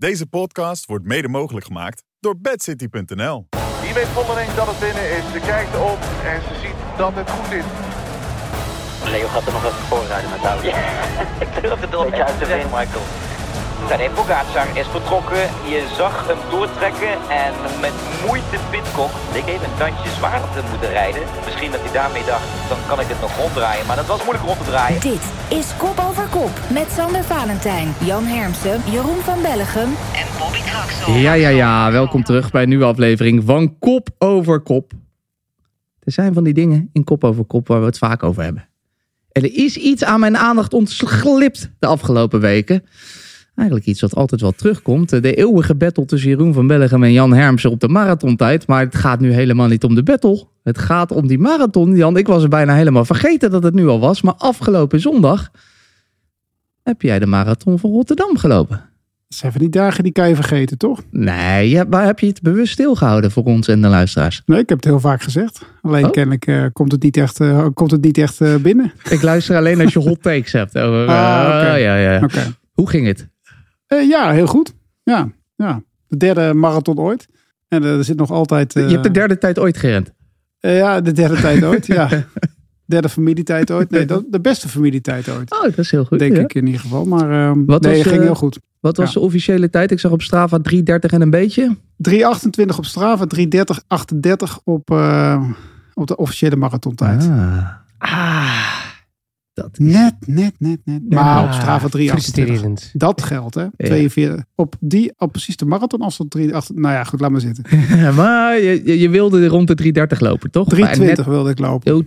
Deze podcast wordt mede mogelijk gemaakt door bedcity.nl. Wie weet onderling dat het binnen is. Ze kijkt op en ze ziet dat het goed is. Leo gaat er nog even voorrijden met de auto. ik durf het al uit te Michael. Tadej Pogacar is vertrokken. Je zag hem doortrekken en met moeite Pitcock leek even een tandje zwaarder te moeten rijden. Misschien dat hij daarmee dacht, dan kan ik het nog ronddraaien. Maar dat was moeilijk rond te draaien. Dit is Kop over Kop met Sander Valentijn, Jan Hermsen, Jeroen van Bellegem en Bobby Traxel. Ja, ja, ja. Welkom terug bij een nieuwe aflevering van Kop over Kop. Er zijn van die dingen in Kop over Kop waar we het vaak over hebben. En er is iets aan mijn aandacht ontglipt de afgelopen weken. Eigenlijk iets wat altijd wel terugkomt. De eeuwige battle tussen Jeroen van Bellegem en Jan Hermsen op de marathontijd. Maar het gaat nu helemaal niet om de battle. Het gaat om die marathon. Jan, ik was er bijna helemaal vergeten dat het nu al was. Maar afgelopen zondag heb jij de marathon van Rotterdam gelopen. Dat zijn van die dagen die kan je vergeten, toch? Nee, ja, waar heb je het bewust stilgehouden voor ons en de luisteraars? Nee, ik heb het heel vaak gezegd. Alleen Oh. kennelijk eh, komt het niet echt, eh, komt het niet echt eh, binnen. Ik luister alleen als je hot takes hebt. Over, Ah, oké. eh, ja, ja. Oké. Hoe ging het? Eh, ja, heel goed. Ja, ja. De derde marathon ooit. En eh, er zit nog altijd... eh, je hebt de derde tijd ooit gerend. eh, ja, de derde tijd ooit. Ja. Derde familietijd ooit. Nee, dat, de beste familietijd ooit. Oh, dat is heel goed. Denk ja. ik in ieder geval. Maar ehm, Wat nee, was, ging eh, heel goed. Wat was Ja. de officiële tijd? Ik zag op Strava 3.30 en een beetje. 3.28 op Strava, 3.30, 38 op, eh, op de officiële marathontijd. Ah. Ah. Dat is... Net, net, net, net. Maar op Strava 3.28. Frustrerend. Dat geldt, hè? 42. Op die, op precies de marathon als dat 3, acht- nou ja, goed, laat maar zitten. maar je, je- wilde rond de 3.30 lopen, toch? 320 wilde ik lopen. Oh,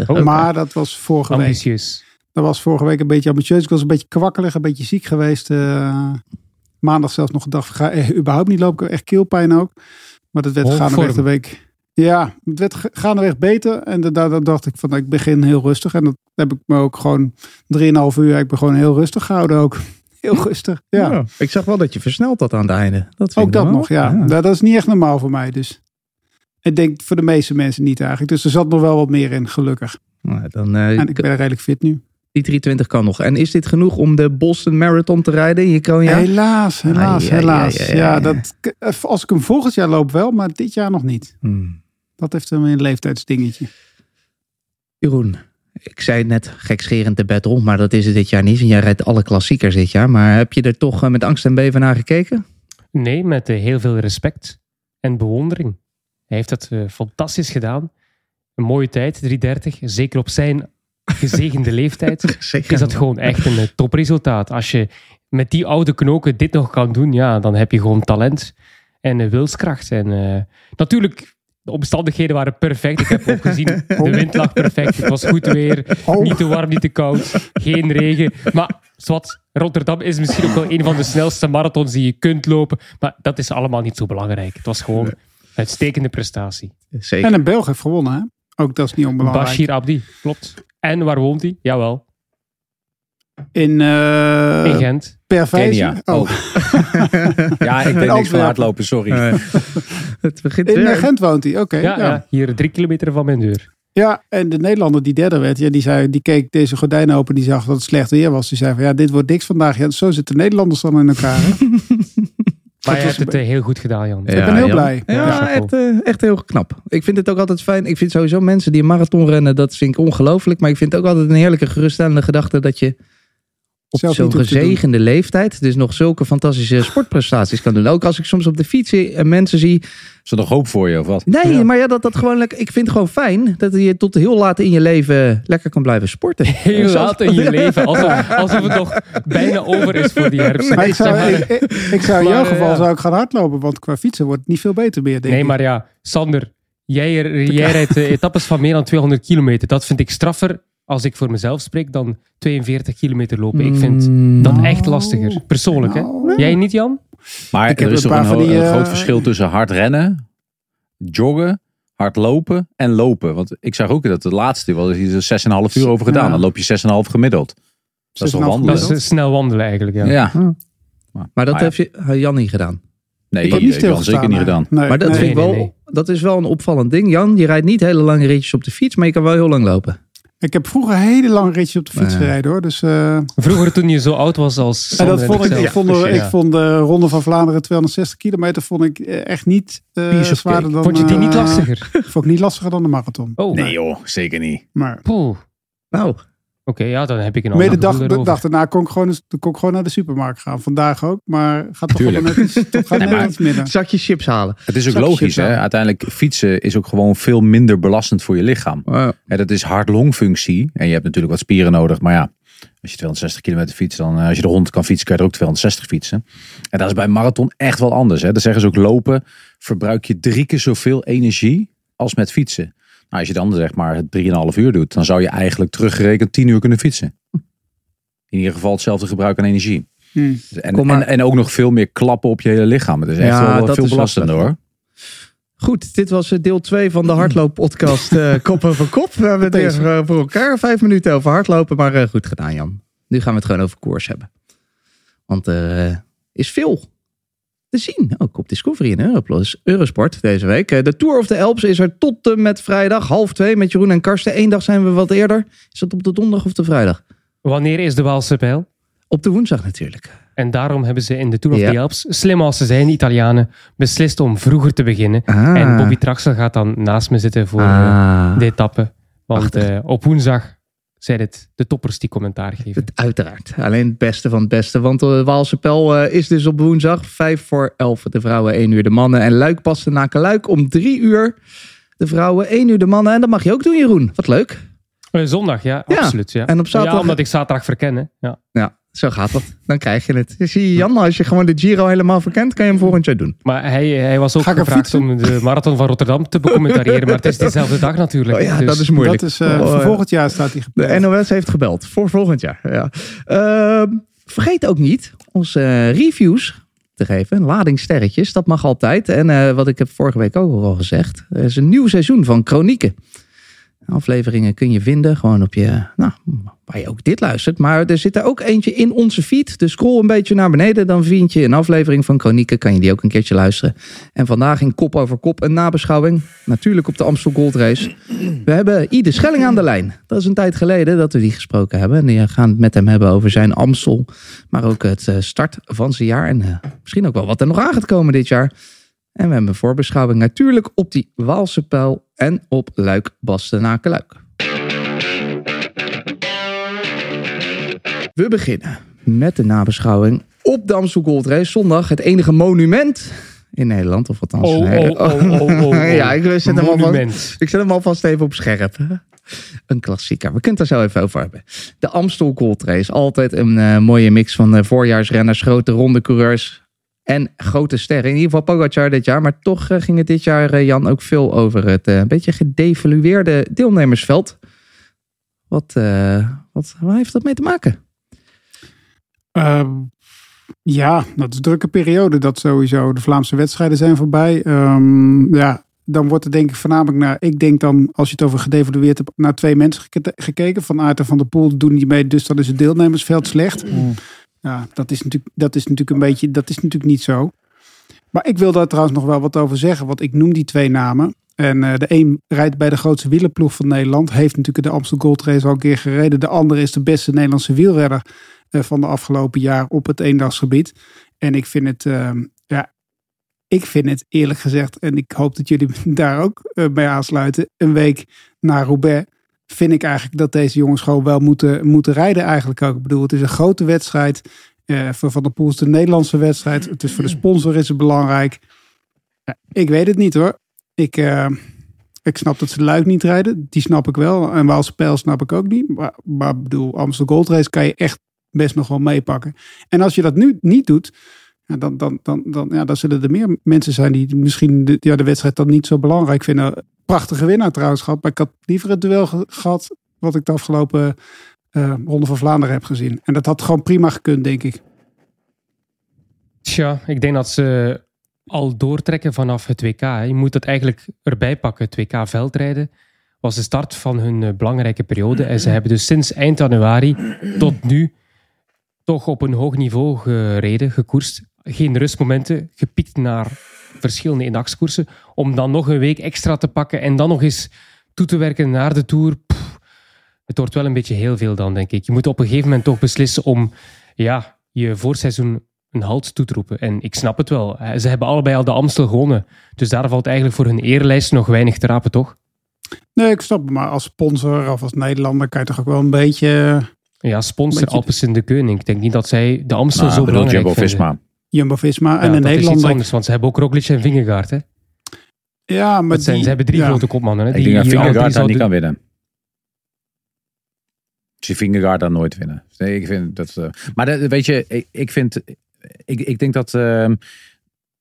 3.20. Oh. Maar dat was vorige week. Ambitieus. Dat was vorige week een beetje ambitieus. Ik was een beetje kwakkelig, een beetje ziek geweest. eh, maandag zelfs nog gedacht, ga eh, überhaupt niet lopen. Ik had echt keelpijn ook. Maar dat werd gaandeweg de week. Ja, het werd gaandeweg beter. En da- daardoor dacht ik van, ik begin heel rustig. En dat heb ik me ook gewoon 3,5 uur. Ik ben gewoon heel rustig gehouden ook. Heel rustig, ja. Ja, ik zag wel dat je versneld had aan het einde. Dat Ook dat normaal. nog, ja. Nou, dat is niet echt normaal voor mij. Dus ik denk voor de meeste mensen niet eigenlijk. Dus er zat nog wel wat meer in, gelukkig. Nou, dan, eh, En ik ben redelijk fit nu. Die 320 kan nog. En is dit genoeg om de Boston Marathon te rijden je kroonjaar? Helaas, helaas, Ai, helaas. ai, ai, Ja, dat, als ik hem volgend jaar loop wel, maar dit jaar nog niet. Hmm. Dat heeft een een leeftijdsdingetje. Jeroen, ik zei het net gekscherend de battle, maar dat is het dit jaar niet. En jij rijdt alle klassiekers dit jaar. Maar heb je er toch eh, met angst en beven naar gekeken? Nee, met eh, heel veel respect en bewondering. Hij heeft dat eh, fantastisch gedaan. Een mooie tijd, 3.30. Zeker op zijn gezegende leeftijd is dat gewoon echt een topresultaat. Als je met die oude knoken dit nog kan doen, ja, dan heb je gewoon talent en wilskracht. En eh, natuurlijk, de omstandigheden waren perfect. Ik heb ook gezien, de wind lag perfect. Het was goed weer. Oh. Niet te warm, niet te koud. Geen regen. Maar zwart, Rotterdam is misschien ook wel een van de snelste marathons die je kunt lopen. Maar dat is allemaal niet zo belangrijk. Het was gewoon een uitstekende prestatie. Zeker. En een Belg heeft gewonnen, hè? Ook dat is niet onbelangrijk. Bashir Abdi, klopt. En waar woont hij? Jawel, In, eh in Gent. Pervijze. Kenia. Oh. Oh. Ja, ik weet niks van hardlopen, sorry. Het begint In weer. eh, Gent woont hij, oké. Ja, ja. ja. hier drie kilometer van mijn deur. Ja, en de Nederlander die derde werd, ja, die, zei, die keek deze gordijnen open. Die zag dat het slecht weer was. Die zei van, ja, dit wordt niks vandaag. Ja, zo zitten Nederlanders dan in elkaar. Hè? Maar je hebt het eh, heel goed gedaan, Jan. Ja, ik ben heel Jan. blij. Ja, Ja, echt, echt heel knap. Ik vind het ook altijd fijn. Ik vind sowieso mensen die een marathon rennen, dat vind ik ongelooflijk. Maar ik vind het ook altijd een heerlijke geruststellende gedachte dat je op Zelf zo'n gezegende leeftijd dus nog zulke fantastische sportprestaties kan doen. Ook als ik soms op de fiets mensen zie. Is er nog hoop voor je of wat? Nee, Ja. maar ja, dat, dat gewoon lekker. Ik vind het gewoon fijn dat je tot heel laat in je leven lekker kan blijven sporten. Heel Zelfs- laat in je leven. Alsof, alsof het nog bijna over is voor die herfst. Ik zou, Zeg ik, ik- ik zou in Maar, jouw geval ja. zou ik gaan hardlopen. Want qua fietsen wordt het niet veel beter meer, denk Nee, ik. maar ja, Sander, jij, jij rijdt eh, etappes van meer dan 200 kilometer. Dat vind ik straffer als ik voor mezelf spreek dan 42 kilometer lopen. Ik vind Mm. dat echt lastiger. Persoonlijk, hè? Nou, Jij niet, Jan? Maar Ik heb er is een toch paar een, ho- die, een eh, groot verschil tussen hard rennen, joggen, hard lopen en lopen. Want ik zag ook dat het laatste wel is hier 6,5 uur over gedaan. Ja. Dan loop je 6,5 gemiddeld. Dat is toch 6,5 wandelen? Dat is snel wandelen eigenlijk, ja. Ja. Maar dat Maar ja. heeft je, Jan niet gedaan. Nee, ik heb niet heb zeker niet gedaan. Nee, Maar dat, nee. vind ik nee, wel, nee. dat is wel een opvallend ding. Jan, je rijdt niet hele lange ritjes op de fiets, maar je kan wel heel lang lopen. Ik heb vroeger hele lange ritjes op de fiets gereden hoor. Dus, eh, Vroeger toen je zo oud was als en dat vond ik, ik, vond, de, Dus, ja. ik vond de Ronde van Vlaanderen 260 kilometer vond ik eh, echt niet eh, of zwaarder dan... Vond je die niet lastiger? Vond ik niet lastiger dan de marathon. Oh, Nee joh, zeker niet. Maar poeh. Oké, ja, dan heb ik een Mede ander dag, de dag daarna kon ik, gewoon, kon ik gewoon naar de supermarkt gaan. Vandaag ook, maar gaat toch wel Tuurlijk. net toch gaat Nee, net minder. zakje chips halen. Het is ook Zakje logisch, hè? Uiteindelijk fietsen is ook gewoon veel minder belastend voor je lichaam. Ja, dat is hart-longfunctie. En je hebt natuurlijk wat spieren nodig. Maar ja, als je 260 kilometer fietst, dan eh, als je de hond kan fietsen, kan je er ook 260 fietsen. En dat is bij een marathon echt wel anders. Hè? Dan zeggen ze ook lopen, verbruik je drie keer zoveel energie als met fietsen. Nou, als je dan zeg maar 3,5 uur doet, dan zou je eigenlijk teruggerekend 10 uur kunnen fietsen. In ieder geval hetzelfde gebruik aan energie. Hmm. En, en, en ook nog veel meer klappen op je hele lichaam. Het is echt Ja, wel veel belastender hoor. Goed, dit was eh, deel 2 van de hardlooppodcast eh Kop over Kop. We hebben het weer eh, voor elkaar vijf minuten over hardlopen, maar goed gedaan Jan. Nu gaan we het gewoon over koers hebben. Want er is veel te zien, ook op Discovery en Europlus, Eurosport deze week. Eh, de Tour of the Alps is er tot en met vrijdag, half twee, met Jeroen en Karsten. Eén dag zijn we wat eerder. Is dat op de donderdag of de vrijdag? Wanneer is de Waalse pijl? Op de woensdag natuurlijk. En daarom hebben ze in de Tour of Ja. the Alps, slim als ze zijn, Italianen, beslist om vroeger te beginnen. Ah. En Bobby Traxel gaat dan naast me zitten voor eh, Ah. de etappe. Want eh, op woensdag zijn het de toppers die commentaar geven. Het, uiteraard. Alleen het beste van het beste. Want de Waalse Pel eh, is dus op woensdag. Vijf voor elf de vrouwen, één uur de mannen. En Luik paste na Luik om drie uur de vrouwen, één uur de mannen. En dat mag je ook doen, Jeroen. Wat leuk. Eh, zondag, ja, Ja. absoluut. Ja. En op zaterdag- Ja, omdat ik zaterdag verken. hè. Ja. Ja, zo gaat dat. Dan krijg je het. Zie je Jan, als je gewoon de Giro helemaal verkent, kan je hem volgend jaar doen. Maar hij, hij was ook gevraagd om de marathon van Rotterdam te becommentariëren. maar het is diezelfde dag natuurlijk. Oh ja, Dus- dat is moeilijk. Dat is, eh, Oh, volgend jaar staat hij De gepland. NOS heeft gebeld voor volgend jaar. Ja. Ehm, vergeet ook niet onze eh, reviews te geven. Een lading sterretjes, dat mag altijd. En eh, wat ik heb vorige week ook al gezegd. Er is een nieuw seizoen van Chronieken. Afleveringen kun je vinden gewoon op je, nou, waar je ook dit luistert. Maar er zit er ook eentje in onze feed. Dus scroll een beetje naar beneden. Dan vind je een aflevering van Chronieken. Kan je die ook een keertje luisteren. En vandaag in Kop over Kop een nabeschouwing. Natuurlijk op de Amstel Gold Race. We hebben Ide Schelling aan de lijn. Dat is een tijd geleden dat we die gesproken hebben. En die gaan het met hem hebben over zijn Amstel. Maar ook het eh, start van zijn jaar. En eh, misschien ook wel wat er nog aan gaat komen dit jaar. En we hebben een voorbeschouwing natuurlijk op die Waalse Pijl. En op Luik Bastenaken Luik. We beginnen met de nabeschouwing op de Amstel Gold Race. Zondag het enige monument in Nederland. Of althans... Oh, nee. oh, oh, oh, ja, ik zet hem alvast, ik zet hem alvast even op scherp. Een klassieker. We kunnen het er zo even over hebben. De Amstel Gold Race. Altijd een eh, mooie mix van eh, voorjaarsrenners, grote ronde coureurs en grote sterren. In ieder geval Pogacar dit jaar. Maar toch eh, ging het dit jaar, eh, Jan, ook veel over het eh, een beetje gedevalueerde deelnemersveld. Wat, eh, wat, waar heeft dat mee te maken? Ehm, ja, dat is een drukke periode. Dat sowieso. De Vlaamse wedstrijden zijn voorbij. Ehm, ja, dan wordt er denk ik voornamelijk naar... Ik denk dan, als je het over gedevalueerd hebt... naar twee mensen geke- gekeken. Van Aert en Van der Poel doen niet mee. Dus dan is het deelnemersveld slecht. Ja, dat is, natuurlijk, dat is natuurlijk een beetje... Dat is natuurlijk niet zo. Maar ik wil daar trouwens nog wel wat over zeggen. Want ik noem die twee namen. En eh, de een rijdt bij de grootste wielerploeg van Nederland. Heeft natuurlijk de Amstel Gold Race al een keer gereden. De andere is de beste Nederlandse wielrenner eh, van de afgelopen jaar op het eendagsgebied. En ik vind het, eh, ja, ik vind het eerlijk gezegd, en ik hoop dat jullie daar ook eh, bij aansluiten, een week na Roubaix, vind ik eigenlijk dat deze jongens gewoon wel moeten, moeten rijden eigenlijk ook. Ik bedoel, het is een grote wedstrijd. eh, voor Van der Poel Nederlandse wedstrijd. Het is voor de sponsor is het belangrijk. Ik weet het niet hoor. Ik, eh, ik snap dat ze Luik niet rijden. Die snap ik wel. En Waalse Pijl snap ik ook niet. Maar, maar bedoel, Amstel Gold Race kan je echt best nog wel meepakken. En als je dat nu niet doet, dan, dan, dan, dan, ja, dan zullen er meer mensen zijn die misschien de, ja, de wedstrijd dan niet zo belangrijk vinden. Prachtige winnaar trouwens gehad. Maar ik had liever het duel ge- gehad wat ik de afgelopen eh, Ronde van Vlaanderen heb gezien. En dat had gewoon prima gekund, denk ik. Tja, ik denk dat ze al doortrekken vanaf het WK. Je moet het eigenlijk erbij pakken. Het WK veldrijden was de start van hun eh, belangrijke periode. En ze hebben dus sinds eind januari tot nu toch op een hoog niveau gereden, gekoerst. Geen rustmomenten, gepiekt naar verschillende eendagskoersen. Om dan nog een week extra te pakken en dan nog eens toe te werken naar de Tour. Pff, Het wordt wel een beetje heel veel dan, denk ik. Je moet op een gegeven moment toch beslissen om ja, je voorseizoen een halt toe te roepen. En ik snap het wel. Ze hebben allebei al de Amstel gewonnen. Dus daar valt eigenlijk voor hun eerlijst nog weinig te rapen, toch? Nee, ik snap het. Maar als sponsor of als Nederlander kan je toch ook wel een beetje... Ja, sponsor Beetje- Alpecin de Koning. Ik denk niet dat zij de Amstel Nou, zo belangrijk vinden. Jumbo-Visma Ja, en de dat is iets Nederlander. anders, want ze hebben ook Roglic en Vingegaard. Hè? Ja, maar zijn, die- ze hebben drie ja. grote kopmannen. Hè? Ik denk dat Vingegaard niet kan winnen. Zie Vingegaard daar nooit winnen. Nee, ik vind dat, eh, maar dat, weet je, ik, ik vind, ik, ik denk dat ehm,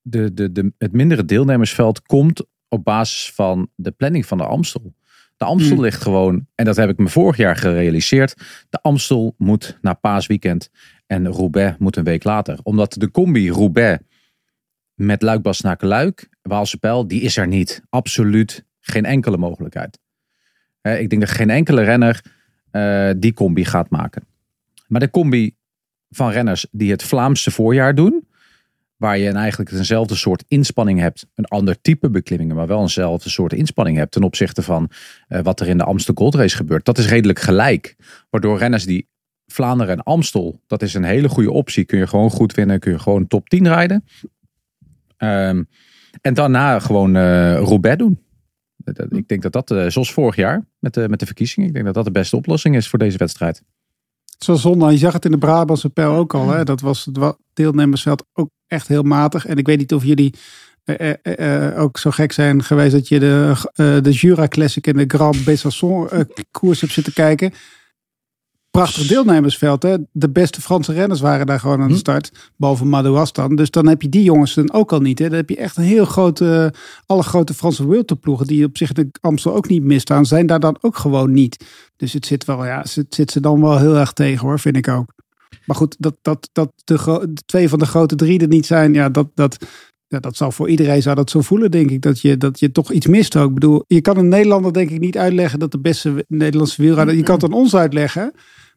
de, de, de, het mindere deelnemersveld komt op basis van de planning van de Amstel. De Amstel Hmm. ligt gewoon, en dat heb ik me vorig jaar gerealiseerd. De Amstel moet naar paasweekend en Roubaix moet een week later. Omdat de combi Roubaix met Luik Bastenaken-Luik, Waalse Pijl, die is er niet. Absoluut geen enkele mogelijkheid. Ik denk dat geen enkele renner eh, die combi gaat maken. Maar de combi van renners die het Vlaamse voorjaar doen, waar je eigenlijk eenzelfde soort inspanning hebt, een ander type beklimmingen, maar wel eenzelfde soort inspanning hebt ten opzichte van eh, wat er in de Amstel Gold Race gebeurt. Dat is redelijk gelijk. Waardoor renners die Vlaanderen en Amstel, dat is een hele goede optie. Kun je gewoon goed winnen, kun je gewoon top 10 rijden. Ehm, en daarna gewoon eh Roubaix doen. Ik denk dat dat, eh, zoals vorig jaar met de, met de verkiezingen, ik denk dat dat de beste oplossing is voor deze wedstrijd. Zoals zondag, je zag het in de Brabantse pijl ook al. Hè? Dat was het deelnemersveld ook echt heel matig. En ik weet niet of jullie eh, eh, eh, eh, ook zo gek zijn geweest dat je de, eh, de Jura Classic en de Grand Besançon eh, koers hebt zitten kijken. Prachtig deelnemersveld. Hè? De beste Franse renners waren daar gewoon aan de start. Behalve Madouas dan. Dus dan heb je die jongens dan ook al niet. Hè? Dan heb je echt een heel grote... Alle grote Franse World Tour ploegen die op zich de Amstel ook niet misstaan. Zijn daar dan ook gewoon niet. Dus het zit wel, ja, het zit ze dan wel heel erg tegen hoor, vind ik ook. Maar goed, dat, dat, dat de twee van de grote drie er niet zijn, ja, dat, dat, ja, dat zal voor iedereen zou dat zo voelen, denk ik. Dat je, dat je toch iets mist ook. Ik bedoel, je kan een Nederlander denk ik niet uitleggen dat de beste Nederlandse wielrenner, je kan het aan ons uitleggen.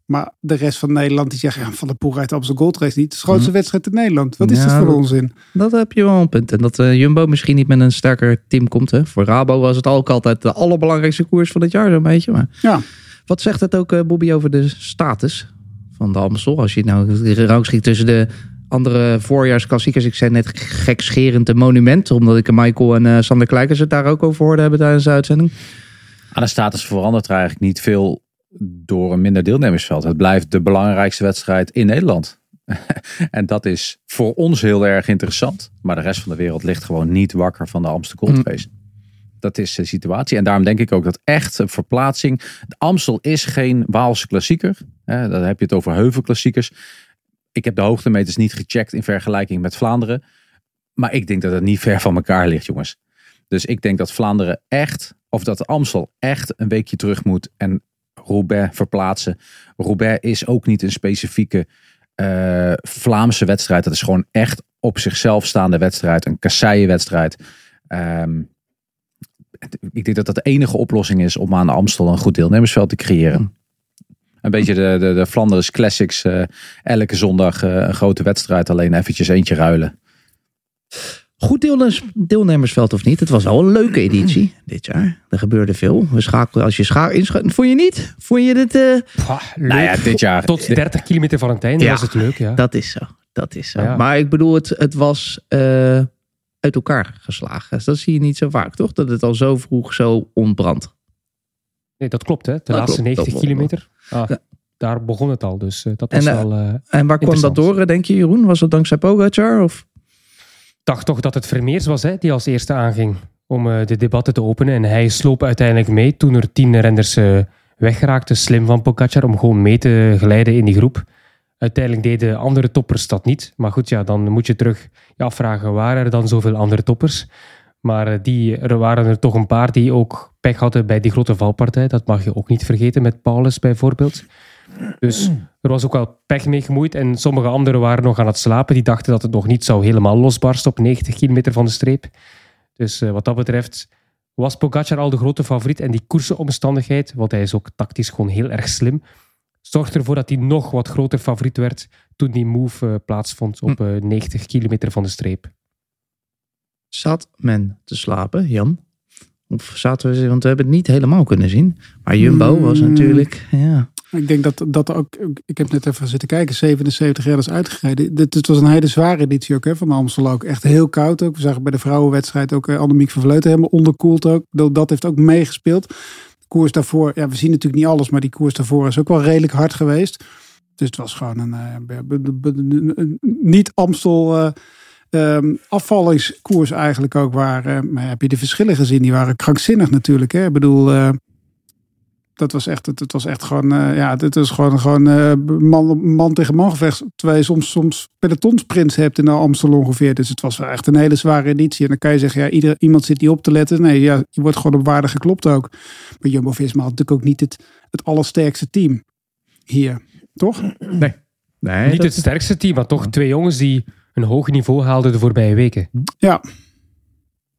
Maar de rest van Nederland die zegt, ja, Van Poel rijdt op zijn Gold Race niet. De grootste wedstrijd in Nederland. Wat is Ja, dat voor dat- onzin? Dat heb je wel een punt. En dat eh, Jumbo misschien niet met een sterker team komt. Hè? Voor Rabo was het ook altijd de allerbelangrijkste koers van het jaar, zo'n beetje. Maar Ja. wat zegt het ook, eh, Bobby, over de status van de Amstel? Als je nou de rangschikt tussen de andere voorjaarsklassiekers. Ik zei net gekscherend de monument. Omdat ik Michael en eh, Sander Kleikers het daar ook over hoorde hebben tijdens de uitzending. Aan de status verandert er eigenlijk niet veel door een minder deelnemersveld. Het blijft de belangrijkste wedstrijd in Nederland. en dat is voor ons heel erg interessant. Maar de rest van de wereld ligt gewoon niet wakker van de Amsterdam Gold Race. Dat is de situatie. En daarom denk ik ook dat echt een verplaatsing. De Amstel is geen Waalse klassieker. Hè, dan heb je het over heuvelklassiekers. Ik heb de hoogtemeters niet gecheckt in vergelijking met Vlaanderen. Maar ik denk dat het niet ver van elkaar ligt, jongens. Dus ik denk dat Vlaanderen echt, of dat de Amstel echt een weekje terug moet en Roubaix verplaatsen. Roubaix is ook niet een specifieke eh, Vlaamse wedstrijd. Dat is gewoon echt op zichzelf staande wedstrijd. Een kasseienwedstrijd. Ehm, ik denk dat dat de enige oplossing is om aan de Amstel een goed deelnemersveld te creëren. Een beetje de, de, de Flanders Classics. eh, elke zondag eh, een grote wedstrijd. Alleen eventjes eentje ruilen. Goed deelnemers, deelnemersveld of niet. Het was wel een leuke editie dit jaar. Er gebeurde veel. We schakelen, als je scha inschakelt. Vond je niet? Vond je dit? eh, Pah, leuk. Nou ja, dit jaar. Tot 30 kilometer van het einde Ja. was het leuk, ja. Dat is zo. Dat is zo. Ja. Maar ik bedoel, het, het was eh, uit elkaar geslagen. Dus dat zie je niet zo vaak, toch? Dat het al zo vroeg zo ontbrandt. Nee, dat klopt, hè. De Dat laatste klopt, dat 90 klopt. kilometer. Ah, Ja. Daar begon het al, dus eh, dat was En, eh, wel... En waar kwam dat door, denk je, Jeroen? Was het dankzij Pogacar? Of? Dacht toch dat het Vermeers was hè, die als eerste aanging om eh, de debatten te openen. En hij sloop uiteindelijk mee toen er tien renners eh, weggeraakten. Slim van Pogacar om gewoon mee te glijden in die groep. Uiteindelijk deden andere toppers dat niet. Maar goed, ja, dan moet je terug je afvragen, waren er dan zoveel andere toppers? Maar eh, die, er waren er toch een paar die ook pech hadden bij die grote valpartij. Dat mag je ook niet vergeten, met Paulus bijvoorbeeld. Dus er was ook wel pech mee gemoeid. En sommige anderen waren nog aan het slapen. Die dachten dat het nog niet zou helemaal losbarsten op 90 kilometer van de streep. Dus eh, wat dat betreft was Pogacar al de grote favoriet. En die koersenomstandigheid, want hij is ook tactisch gewoon heel erg slim, zorgde ervoor dat hij nog wat groter favoriet werd toen die move eh, plaatsvond op eh, 90 kilometer van de streep. Zat men te slapen, Jan? Of zaten we, want we hebben het niet helemaal kunnen zien. Maar Jumbo was Mm. natuurlijk, ja. Ik denk dat dat ook. Ik heb net even zitten kijken. 77 jaar is uitgereden. Dit, dit was een hele zware editie ook hè, van de Amstel ook. Echt heel koud ook. We zagen bij de vrouwenwedstrijd ook eh, Annemiek van Vleuten helemaal onderkoeld ook. Dat, dat heeft ook meegespeeld. De koers daarvoor. Ja, we zien natuurlijk niet alles. Maar die koers daarvoor is ook wel redelijk hard geweest. Dus het was gewoon een, eh, niet Amstel eh, ehm, afvallingskoers eigenlijk ook. Waar, eh, maar heb je de verschillen gezien? Die waren krankzinnig natuurlijk. Hè? Ik bedoel, dat was echt, het, het was echt gewoon, eh, ja, dit is gewoon, gewoon eh, man, man tegen man gevecht. Terwijl je soms, soms pelotonssprints hebt in de Amstel ongeveer. Dus het was wel echt een hele zware editie. En dan kan je zeggen, ja, ieder, iemand zit die op te letten. Nee, ja, je wordt gewoon op waarde geklopt ook. Maar Jumbo-Visma had natuurlijk ook niet het, het allersterkste team hier. Toch? Nee. nee Niet dat- het sterkste team, maar toch twee jongens die een hoog niveau haalden de voorbije weken. Ja.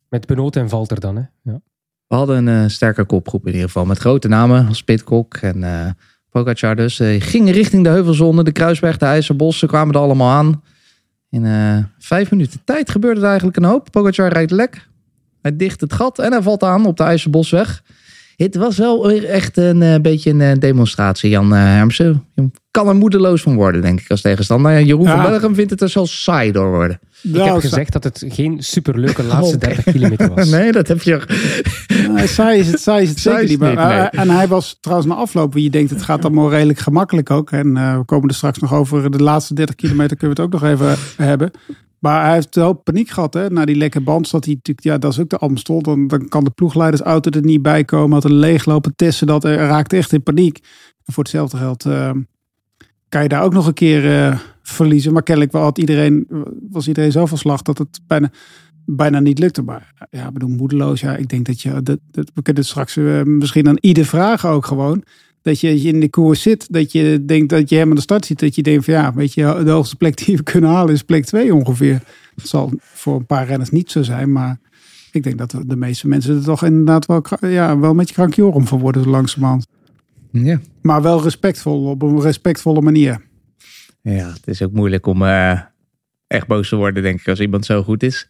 Met Benoot en Valter dan, hè? Ja. We hadden een eh, sterke kopgroep in ieder geval. Met grote namen als Pitcock en eh Pogacar dus. Eh, gingen richting de Heuvelzone, de Kruisberg, de IJzerbos. Ze kwamen er allemaal aan. In vijf minuten tijd gebeurde er eigenlijk een hoop. Pogacar rijdt lek. Hij dicht het gat en hij valt aan op de IJzerbosweg. Het was wel echt een beetje een demonstratie, Jan eh, Hermsen. Kan er moedeloos van worden, denk ik, als tegenstander. En Jeroen Ja. van Bellegem vindt het er zelfs saai door worden. Ik Nou, heb gezegd dat het geen superleuke laatste Oké. 30 kilometer was. Nee, dat heb je... Nee, saai is het, saai is het Saai zeker niet. Maar, eh, En hij was trouwens na afloop, je denkt het gaat allemaal redelijk gemakkelijk ook. En eh, we komen er straks nog over de laatste 30 kilometer kunnen we het ook nog even hebben. Maar hij heeft wel paniek gehad hè, na die lekke band. Dat hij natuurlijk, ja, dat is ook de Amstel. Dan, dan kan de ploegleidersauto er niet bij komen. Had een leeglopen testen. Dat hij raakte echt in paniek. En voor hetzelfde geld eh, kan je daar ook nog een keer eh, verliezen. Maar kennelijk wel had iedereen, was iedereen zo van slag dat het bijna bijna niet lukte. Maar ja, ik bedoel, moedeloos. Ja, ik denk dat je, dat, dat, we kunnen het straks eh, misschien aan ieder vragen ook gewoon. Dat je in de koers zit, dat je denkt dat je hem aan de start ziet. Dat je denkt van ja, weet je, de hoogste plek die we kunnen halen is plek 2 ongeveer. Dat zal voor een paar renners niet zo zijn, maar ik denk dat de meeste mensen er toch inderdaad wel, ja, wel met je krankjorum van worden langzamerhand. Ja. Maar wel respectvol, op een respectvolle manier. Ja, het is ook moeilijk om eh, echt boos te worden, denk ik, als iemand zo goed is.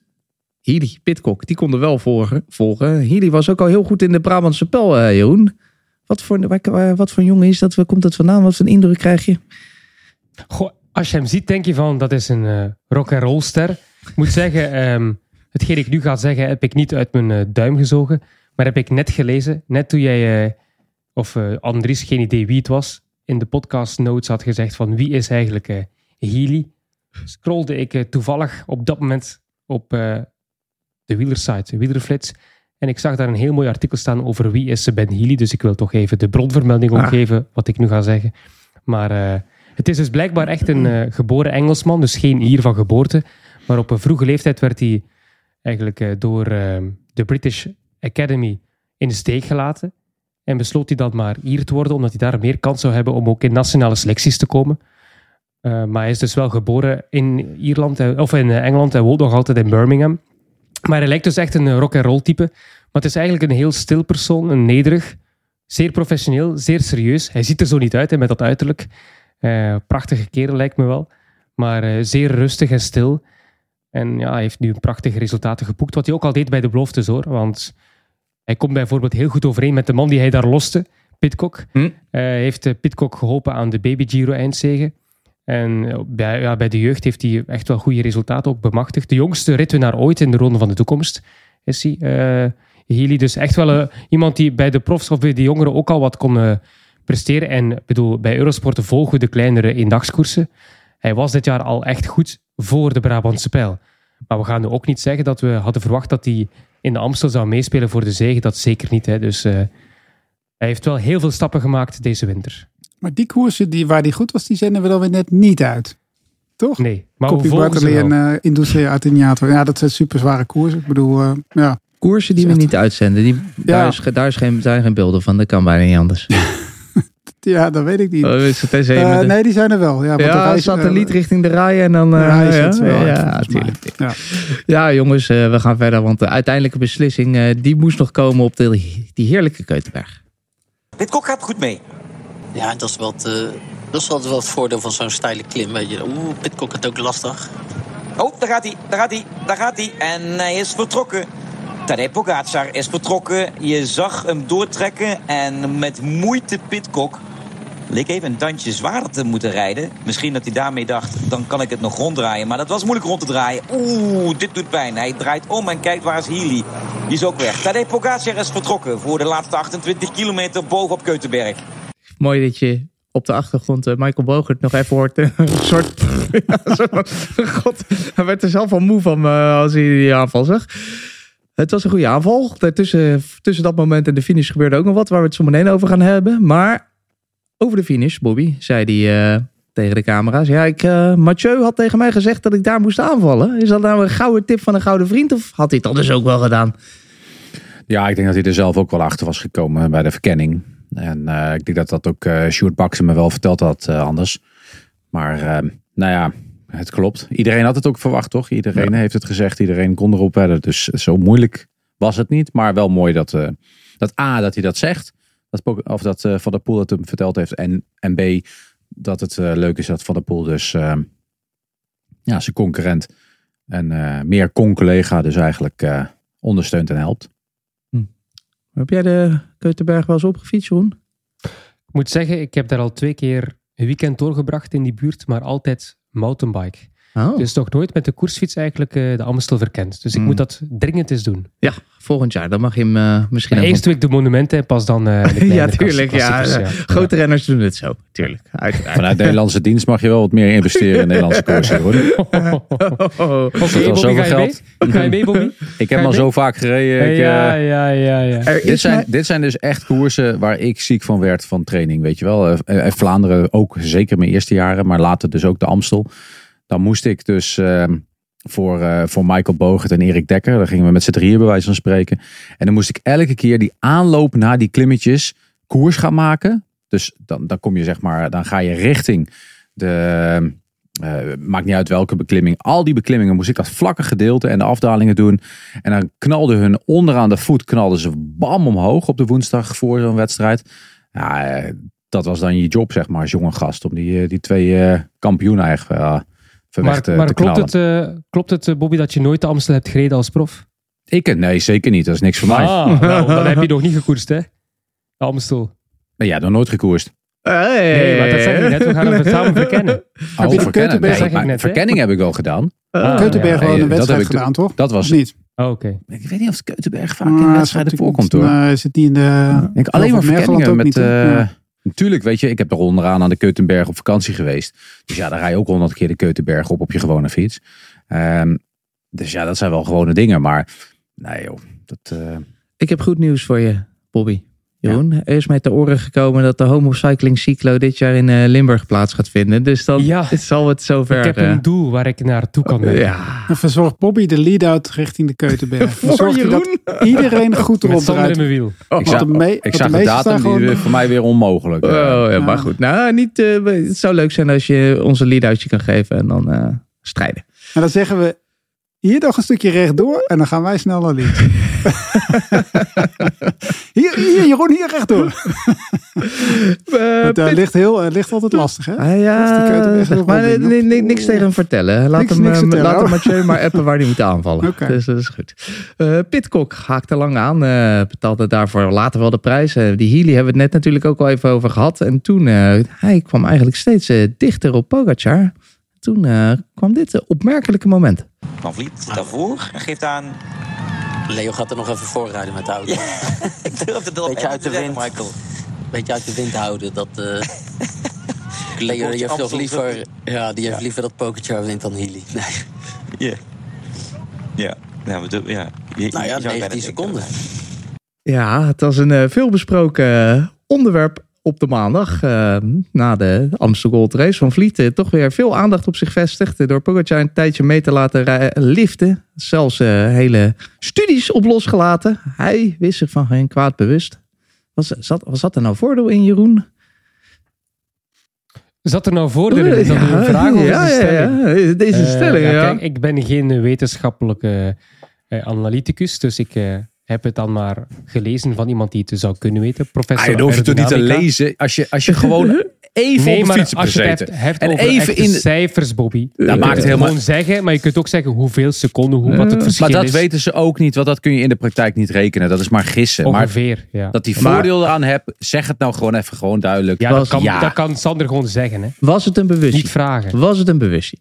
Healy, Pitcock, die konden wel volgen. volgen. Healy was ook al heel goed in de Brabantse pijl, eh Jeroen. Wat voor, wat voor jongen is dat? Waar komt dat vandaan? Wat voor een indruk krijg je? Goh, als je hem ziet, denk je van dat is een eh rock and roll ster. Ik moet zeggen, ehm hetgeen ik nu ga zeggen, heb ik niet uit mijn eh, duim gezogen. Maar heb ik net gelezen, net toen jij, eh, of eh, Andries, geen idee wie het was, in de podcast notes had gezegd van wie is eigenlijk eh Healy. Scrollde ik eh, toevallig op dat moment op de wielersite, Wielerflits. En ik zag daar een heel mooi artikel staan over wie is Ben Healy. Dus ik wil toch even de bronvermelding Ah. omgeven, wat ik nu ga zeggen. Maar het is dus blijkbaar echt een geboren Engelsman, dus geen Ier van geboorte. Maar op een vroege leeftijd werd hij eigenlijk door de British Academy in de steek gelaten. En besloot hij dan maar Ier te worden, omdat hij daar meer kans zou hebben om ook in nationale selecties te komen. Eh, maar hij is dus wel geboren in Ierland, eh, of in eh, Engeland en woont nog altijd in Birmingham. Maar hij lijkt dus echt een rock and roll type. Maar het is eigenlijk een heel stil persoon, een nederig, zeer professioneel, zeer serieus. Hij ziet er zo niet uit hè, met dat uiterlijk. Prachtige kerel lijkt me wel. Maar zeer rustig en stil. En ja, hij heeft nu prachtige resultaten geboekt. Wat hij ook al deed bij de beloftes hoor. Want hij komt bijvoorbeeld heel goed overeen met de man die hij daar loste, Pitcock. Hm. Eh, heeft eh, Pitcock geholpen aan de Baby Giro eindzege. En eh, bij, ja, bij de jeugd heeft hij echt wel goede resultaten ook bemachtigd. De jongste ritwinnaar ooit in de Ronde van de Toekomst is hij. eh Healy. Dus echt wel iemand die bij de profs of bij de jongeren ook al wat kon presteren. En bedoel, bij Eurosport volgen we de kleinere eendagskoersen. Hij was dit jaar al echt goed voor de Brabantse pijl. Maar we gaan nu ook niet zeggen dat we hadden verwacht dat hij in de Amstel zou meespelen voor de zege. Dat zeker niet. Hè. Dus eh, hij heeft wel heel veel stappen gemaakt deze winter. Maar die koersen die, waar die goed was, die zenden we dan weer net niet uit. Toch? Nee, maar Copy wel. en uh, Industria Artignato. Ja, dat zijn super zware koersen. Ik bedoel, uh, ja. Koersen die we niet uitzenden, die, daar, is, daar is geen, zijn geen beelden van. Dat kan bijna niet anders. ja, dat weet ik niet. Oh, is het tenzij Uh, de... Nee, die zijn er wel. Ja, ja reis, satelliet richting de rij en dan... de Uh, ja, het wel ja, ja, natuurlijk. Ja. Ja, jongens, uh, we gaan verder. Want de uiteindelijke beslissing, uh, die moest nog komen op de, die heerlijke Keutenberg. Dit kok gaat goed mee. Ja, dat is wel het, uh, dat is altijd wel het voordeel van zo'n steile klim. Weet je. Oeh, Pitcock het ook lastig. Oh, daar gaat hij, daar gaat hij, daar gaat hij. En hij is vertrokken. Tadej Pogacar is vertrokken. Je zag hem doortrekken en met moeite Pitcock. Leek even een tandje zwaarder te moeten rijden. Misschien dat hij daarmee dacht, dan kan ik het nog ronddraaien. Maar dat was moeilijk rond te draaien. Oeh, dit doet pijn. Hij draait om en kijkt waar is Healy. Die is ook weg. Tadej Pogacar is vertrokken voor de laatste 28 kilometer bovenop Keutenberg. Mooi dat je op de achtergrond eh, Michael Bogert nog even hoort. eh, een soort. God, hij werd er zelf al moe van eh, als hij die aanval zag. Het was een goede aanval. Tussen dat moment en de finish gebeurde ook nog wat waar we het zo meteen over gaan hebben. Maar over de finish, Bobby, zei hij eh, tegen de camera's. Ja, ik, eh, Mathieu had tegen mij gezegd dat ik daar moest aanvallen. Is dat nou een gouden tip van een gouden vriend? Of had hij dat dus ook wel gedaan? Ja, ik denk dat hij er zelf ook wel achter was gekomen bij de verkenning. En eh, ik denk dat dat ook eh Sjoerd me wel verteld had anders. Maar nou ja, het klopt. Iedereen had het ook verwacht, toch? Iedereen heeft het gezegd. Iedereen kon erop wedden. Dus zo moeilijk was het niet. Maar wel mooi dat, eh, dat A, dat hij dat zegt. Dat, of dat eh, Van der Poel het hem verteld heeft. En, en B, dat het eh, leuk is dat Van der Poel dus eh, ja, zijn concurrent en eh, meer con-collega dus eigenlijk eh, ondersteunt en helpt. Heb jij de Keutenberg wel eens opgefietst, Jeroen? Ik moet zeggen, ik heb daar al twee keer een weekend doorgebracht in die buurt, maar altijd mountainbike. Oh. Dus nog nooit met de koersfiets eigenlijk eh, de Amstel verkend. Dus ik Hmm. moet dat dringend eens doen. Ja, volgend jaar. Dan mag je hem eh, misschien Maar ook eerst doe ik de monumenten en pas dan eh, de kleine ja, tuurlijk. Ja. Grote renners doen het zo. Tuurlijk. Uiteraard. Vanuit Nederlandse dienst mag je wel wat meer investeren in Nederlandse koersen. Hoor. Oké, Dat was Bobby, zoveel ga je mee? geld. Ga je mee, Bobby? Ik heb al zo vaak gereden. Ik, ja, ja, ja, ja. Er dit, zijn, dit zijn dus echt koersen waar ik ziek van werd van training. Weet je wel. Vlaanderen ook zeker mijn eerste jaren. Maar later dus ook de Amstel. Dan moest ik dus ehm, voor, eh, voor Michael Bogert en Erik Dekker. Daar gingen we met z'n drieën bij wijze van spreken. En dan moest ik elke keer die aanloop naar die klimmetjes koers gaan maken. Dus dan, dan kom je zeg maar, dan ga je richting de, eh, maakt niet uit welke beklimming. Al die beklimmingen moest ik dat vlakke gedeelte en de afdalingen doen. En dan knalde hun onderaan de voet, knalden ze bam omhoog op de woensdag voor zo'n wedstrijd. Ja, eh, dat was dan je job zeg maar als jonge gast. Om die, die twee kampioenen eigenlijk Maar, te, maar te klopt, knallen. het, eh, klopt het, eh, Bobby, dat je nooit de Amstel hebt gereden als prof? Ik, eh, nee, zeker niet. Dat is niks voor mij. Ah, wel, dan heb je nog niet gekoerst, hè? De Amstel. Nee, ja, nog nooit gekoerst. Nee, maar dat zeg ik net. We gaan het samen verkennen. Oh, verkennen. Nee, maar net, verkenning heb ik wel gedaan. Ah, Keutenberg ja. wel een dat wedstrijd heb ik gedaan, toch? Dat was Of niet? Oh, Oké. Ik weet niet of de Keutenberg vaak Ah, in wedstrijden voorkomt hoor. Nee, is het niet in de... Ik alleen maar verkenningen ook met... Natuurlijk, weet je, ik heb er onderaan aan de Keutenberg op vakantie geweest. Dus ja, dan rij je ook honderd keer de Keutenberg op op je gewone fiets. Ehm, dus ja, dat zijn wel gewone dingen. Maar nee joh, dat... eh, Ik heb goed nieuws voor je, Bobby. Jeroen, er is mij te oren gekomen dat de homocycling cyclo dit jaar in eh, Limburg plaats gaat vinden. Dus dan Ja. zal het zover. Ik heb eh, een doel waar ik naartoe kan werken. ja. En verzorgt Bobby de lead-out richting de Keutenberg. Zorgt hij dat Jeroen? iedereen goed erop in mijn wiel. ik Want zag, de me- ik zag de datum, die gewoon- is voor mij weer onmogelijk. Oh, Eh, ja, maar goed. Nou, niet, eh, het zou leuk zijn als je ons een lead-outje kan geven en dan eh, strijden. En dan zeggen we, hier nog een stukje rechtdoor en dan gaan wij snel naar links. hier, hier, Jeroen, hier rechtdoor. Eh, Het eh, ligt, heel, het ligt altijd lastig, hè? Ah, ja, zeg maar nee, nee, niks tegen hem vertellen. Laat Niks- hem, niks eh, vertellen, laat hem. Mathieu maar appen waar hij moet aanvallen. Oké. Dus dat is goed. Eh Pitcock haakte lang aan. eh, betaalde daarvoor later wel de prijs. Eh, die Healy hebben we het net natuurlijk ook al even over gehad. En toen, eh, hij kwam eigenlijk steeds eh, dichter op Pogacar. Toen eh, kwam dit eh, opmerkelijke moment. Van Vliet daarvoor en geeft aan... Leo gaat er nog even voorrijden met de auto. Ik durf het Beetje uit te de zeggen, wind. Michael. Beetje uit de wind houden. Dat, eh Leo die heeft nog liever, ja, die heeft liever dat Pokerchar wint dan Healy. Nee. Ja. Ja. Ja, we doen- ja. Je- Nou ja, je zou bijna 19 denken. seconden. Ja, het was een eh, veelbesproken eh, onderwerp op de maandag. eh, na de Amstel Gold Race van Vliet. eh, toch weer veel aandacht op zich vestigd. eh, door Pogacar een tijdje mee te laten liften. Zelfs hele studies op losgelaten. Hij wist zich van geen kwaad bewust. Was, zat, was dat er nou voordeel in, Jeroen? Zat er nou voordelen in? Is dat een vraag of ja, een ja, stelling? ja. Deze stelling, ja. Kijk, ik ben geen wetenschappelijke eh, analyticus, dus ik heb het dan maar gelezen van iemand die het zou kunnen weten. Professor Ah, je hoeft het toch niet te lezen. Als je, als je gewoon even Nee, op de fiets als je het hebt, hebt En over even in de- cijfers, Bobby. Dat maakt het helemaal- gewoon zeggen, maar je kunt ook zeggen hoeveel seconden, hoe, wat het verschil Maar dat is. weten ze ook niet, want dat kun je in de praktijk niet rekenen. Dat is maar gissen. Ongeveer, ja. Maar dat die voordeel eraan hebt, zeg het nou gewoon even gewoon duidelijk. Ja, dat kan, Ja. dat kan Sander gewoon zeggen. Hè. Was het een bewustie? Niet vragen. Was het een bewustie?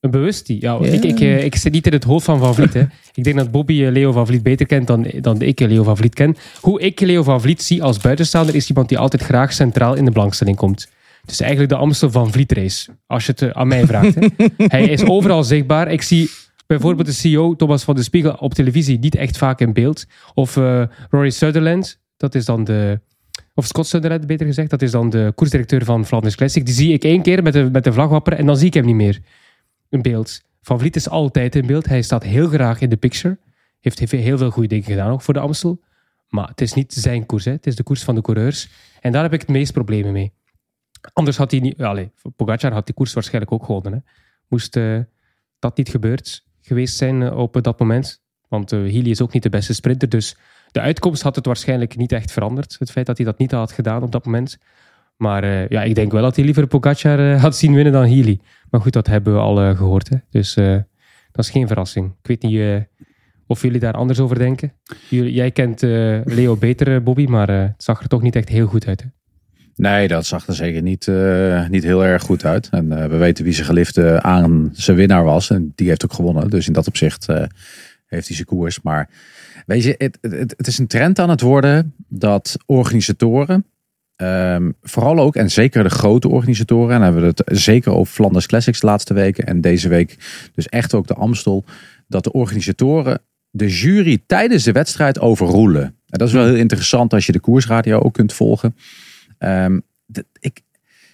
Een bewustie. Ja. Ik, ik, eh, ik zit niet in het hoofd van Van Vliet. Hè. Ik denk dat Bobby eh, Leo van Vliet beter kent dan, dan ik eh, Leo van Vliet ken. Hoe ik Leo van Vliet zie als buitenstaander is iemand die altijd graag centraal in de belangstelling komt. Dus eigenlijk de Amstel van Vliet race. Als je het aan mij vraagt. Hè. Hij is overal zichtbaar. Ik zie bijvoorbeeld de CEO Thomas van de Spiegel op televisie niet echt vaak in beeld. Of Rory Sutherland, dat is dan de... Of Scott Sutherland, beter gezegd. Dat is dan de koersdirecteur van Flanders Classic. Die zie ik één keer met de, met de vlag wapperen en dan zie ik hem niet meer in beeld. Van Vliet is altijd in beeld. Hij staat heel graag in de picture. Heeft, heel veel goede dingen gedaan ook voor de Amstel. Maar het is niet zijn koers. Hè. Het is de koers van de coureurs. En daar heb ik het meest problemen mee. Anders had hij niet... Allez, Pogacar had die koers waarschijnlijk ook gewonnen. Hè. Moest eh, dat niet gebeurd geweest zijn eh, op dat moment. Want eh Healy is ook niet de beste sprinter. Dus de uitkomst had het waarschijnlijk niet echt veranderd. Het feit dat hij dat niet had gedaan op dat moment. Maar eh, ja, ik denk wel dat hij liever Pogacar eh, had zien winnen dan Healy. Maar goed, dat hebben we al eh, gehoord. Hè. Dus dat is geen verrassing. Ik weet niet of jullie daar anders over denken. Jullie, jij kent Leo beter, Bobby, maar het zag er toch niet echt heel goed uit. Hè? Nee, dat zag er zeker niet, niet heel erg goed uit. En we weten wie zijn geliefde aan zijn winnaar was. En die heeft ook gewonnen. Dus in dat opzicht heeft hij zijn koers. Maar weet je, het, het is een trend aan het worden dat organisatoren, ehm, vooral ook, en zeker de grote organisatoren, en dan hebben we het zeker over Flanders Classics de laatste weken en deze week dus echt ook de Amstel, dat de organisatoren de jury tijdens de wedstrijd overroelen. En dat is wel heel interessant als je de koersradio ook kunt volgen. Ehm, ik,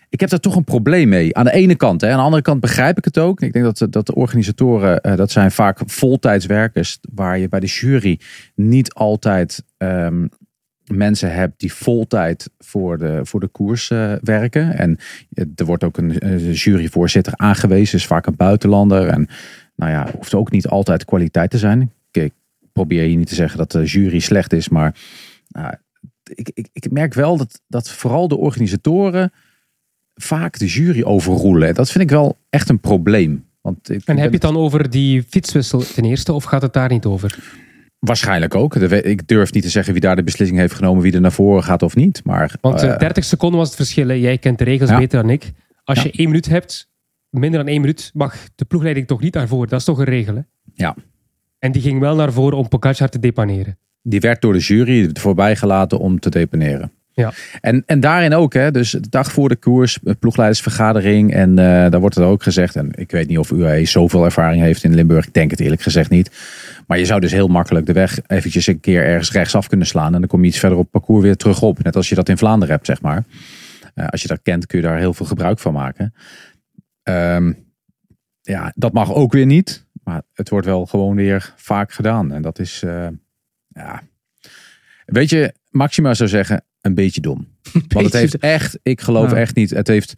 ik heb daar toch een probleem mee. Aan de ene kant. Hè. Aan de andere kant begrijp ik het ook. Ik denk dat, dat de organisatoren, eh, dat zijn vaak voltijdswerkers. Waar je bij de jury niet altijd ehm, mensen hebt die voltijd voor de, voor de koers eh, werken. En eh, er wordt ook een, een juryvoorzitter aangewezen. Is vaak een buitenlander. En nou ja, hoeft ook niet altijd kwaliteit te zijn. Ik, probeer hier niet te zeggen dat de jury slecht is. Maar nou, ik, ik, ik merk wel dat, dat vooral de organisatoren vaak de jury overroelen. En Dat vind ik wel echt een probleem. Want ik En heb je het dan over die fietswissel ten eerste, of gaat het daar niet over? Waarschijnlijk ook. Ik durf niet te zeggen wie daar de beslissing heeft genomen, wie er naar voren gaat of niet. Maar, Want eh, eh, 30 seconden was het verschil. hè. Jij kent de regels Ja. beter dan ik. Als Ja. je één minuut hebt, minder dan één minuut, mag de ploegleiding toch niet naar voren. Dat is toch een regel, hè? Ja. En die ging wel naar voren om Pogacar te depaneren. die werd door de jury voorbij gelaten om te deponeren. Ja. En, en daarin ook, hè, dus de dag voor de koers, eh, ploegleidersvergadering. En eh, daar wordt er ook gezegd, en ik weet niet of UAE zoveel ervaring heeft in Limburg. Ik denk het eerlijk gezegd niet. Maar je zou dus heel makkelijk de weg eventjes een keer ergens rechtsaf kunnen slaan. En dan kom je iets verder op het parcours weer terug op. Net als je dat in Vlaanderen hebt, zeg maar. Eh, als je dat kent, kun je daar heel veel gebruik van maken. Ehm, ja, dat mag ook weer niet. Maar het wordt wel gewoon weer vaak gedaan. En dat is, ja... Weet je, Maxima zou zeggen, een beetje dom. Want het heeft echt, ik geloof Ja. echt niet, het heeft...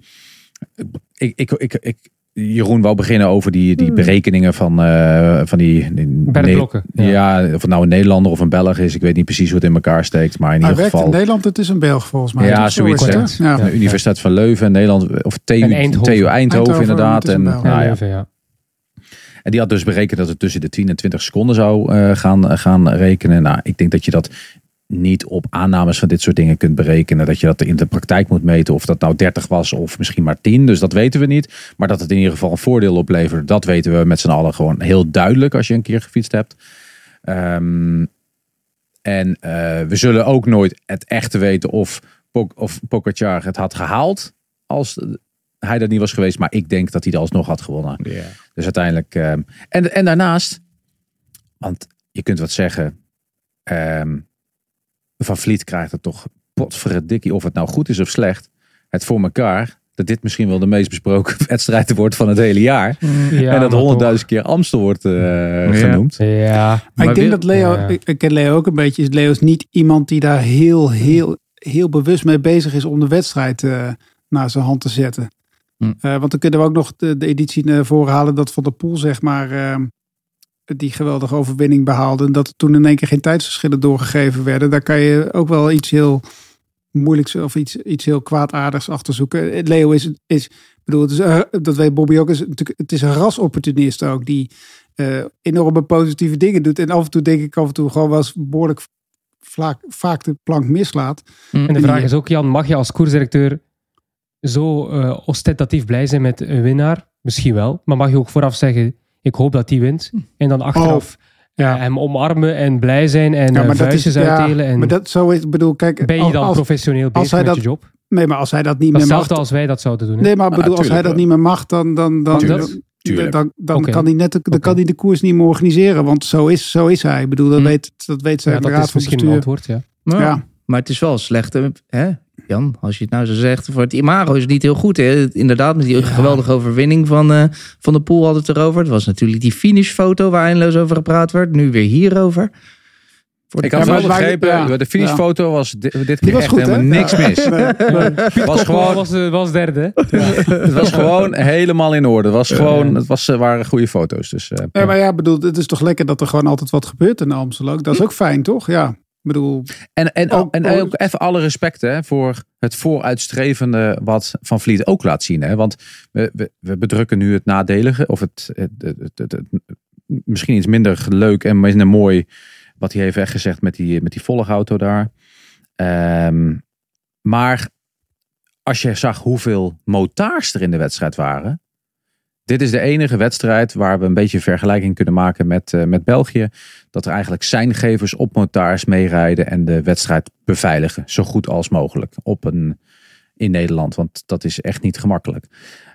Ik, ik, ik, ik, Jeroen wou beginnen over die, die berekeningen van, eh, van die... Blokken, Ja. ja. of het nou een Nederlander of een Belg is. Ik weet niet precies hoe het in elkaar steekt. Maar in Hij ieder werkt in geval... Nederland, het is een Belg volgens mij. Ja, zoiets? Ja. de Universiteit van Leuven, Nederland, of TU En Eindhoven. TU Eindhoven, Eindhoven, inderdaad. En, nou ja, Leuven, ja. en die had dus berekend dat het tussen de 10 en 20 seconden zou eh, gaan, gaan rekenen. Nou, ik denk dat je dat niet op aannames van dit soort dingen kunt berekenen. Dat je dat in de praktijk moet meten. Of dat nou 30 was of misschien maar 10. Dus dat weten we niet. Maar dat het in ieder geval een voordeel oplevert. Dat weten we met z'n allen gewoon heel duidelijk als je een keer gefietst hebt. Ehm, en eh, we zullen ook nooit het echte weten of, of Pogacar het had gehaald. Als hij dat niet was geweest. Maar ik denk dat hij er alsnog had gewonnen. Dus uiteindelijk. ehm, en, en daarnaast, want je kunt wat zeggen. ehm, van Vliet krijgt het toch potverdikkie of het nou goed is of slecht. Het voor elkaar. Dat dit misschien wel de meest besproken wedstrijd wordt van het hele jaar. Ja, en dat honderdduizend keer Amstel wordt eh, genoemd. Ja, Maar Maar ik denk wil- dat Leo, Ja. ik, ken Leo ook een beetje, is Leo is niet iemand die daar heel, heel, heel bewust mee bezig is om de wedstrijd eh, naar zijn hand te zetten. Hm. Eh, want dan kunnen we ook nog de, de editie naar voren halen dat Van der Poel, zeg maar, eh, die geweldige overwinning behaalde. En dat er toen in één keer geen tijdsverschillen doorgegeven werden. Daar kan je ook wel iets heel moeilijks of iets, iets heel kwaadaardigs achter zoeken. Leo is, is bedoel, het is, eh, dat weet Bobby ook, is natuurlijk, het is een rasopportunist ook die eh, enorme positieve dingen doet. En af en toe denk ik af en toe gewoon wel eens behoorlijk vaak, vaak de plank mislaat. En de vraag is ook, Jan, mag je als koersdirecteur zo eh, ostentatief blij zijn met een winnaar? Misschien wel. Maar mag je ook vooraf zeggen, ik hoop dat die wint. En dan achteraf ja. eh, hem omarmen en blij zijn en Ja, ja, maar dat is- vuistjes ja, uitdelen. En Maar dat zo is, ik bedoel, kijk. ben je dan als- professioneel als bezig hij met dat- je job? Nee, maar als hij dat niet Dat is meer mag. hetzelfde als wij dat zouden doen. hè? Nee, maar ik Ah, bedoel, als hij tuurlijk dat niet meer mag, dan, dan, dan, dan, dat? Tuurlijk. dan, kan hij net, dan kan hij de koers niet meer organiseren. Want zo is, zo is hij. Ik bedoel, dat, Hm. weet, dat weet zijn Ja, dat raad is van misschien een bestuur. antwoord, ja. Nou, Ja. Maar het is wel slecht, hè, Jan? Als je het nou zo zegt. Voor het imago is het niet heel goed. Hè? Inderdaad, met die geweldige overwinning van, eh, van de pool hadden het erover. Het was natuurlijk die finishfoto waar eindeloos over gepraat werd. Nu weer hierover. Voor de Ik had Ja, wel begrepen, ja. de finishfoto was di- dit keer was echt goed, helemaal niks Ja. mis. Nee. Het was Gewoon was, eh, was derde. hè? het was gewoon helemaal in orde. Het, was gewoon, het was, eh, waren goede foto's. Dus, eh, Ja, maar ja, bedoel, het is toch lekker dat er gewoon altijd wat gebeurt in Amstel ook. Dat is ook fijn, toch? Ja. Ik bedoel, En, en, Oh, en oh. ook even alle respect hè, voor het vooruitstrevende wat Van Vliet ook laat zien. Hè? Want we, we, we bedrukken nu het nadelige, of het, het, het, misschien iets minder leuk en minder mooi, wat hij heeft weggezegd met die, met die volgauto daar. Ehm, maar als je zag hoeveel motaars er in de wedstrijd waren. Dit is de enige wedstrijd waar we een beetje vergelijking kunnen maken met, eh, met België. Dat er eigenlijk zijngevers op motaars meerijden en de wedstrijd beveiligen. Zo goed als mogelijk op een, in Nederland. Want dat is echt niet gemakkelijk.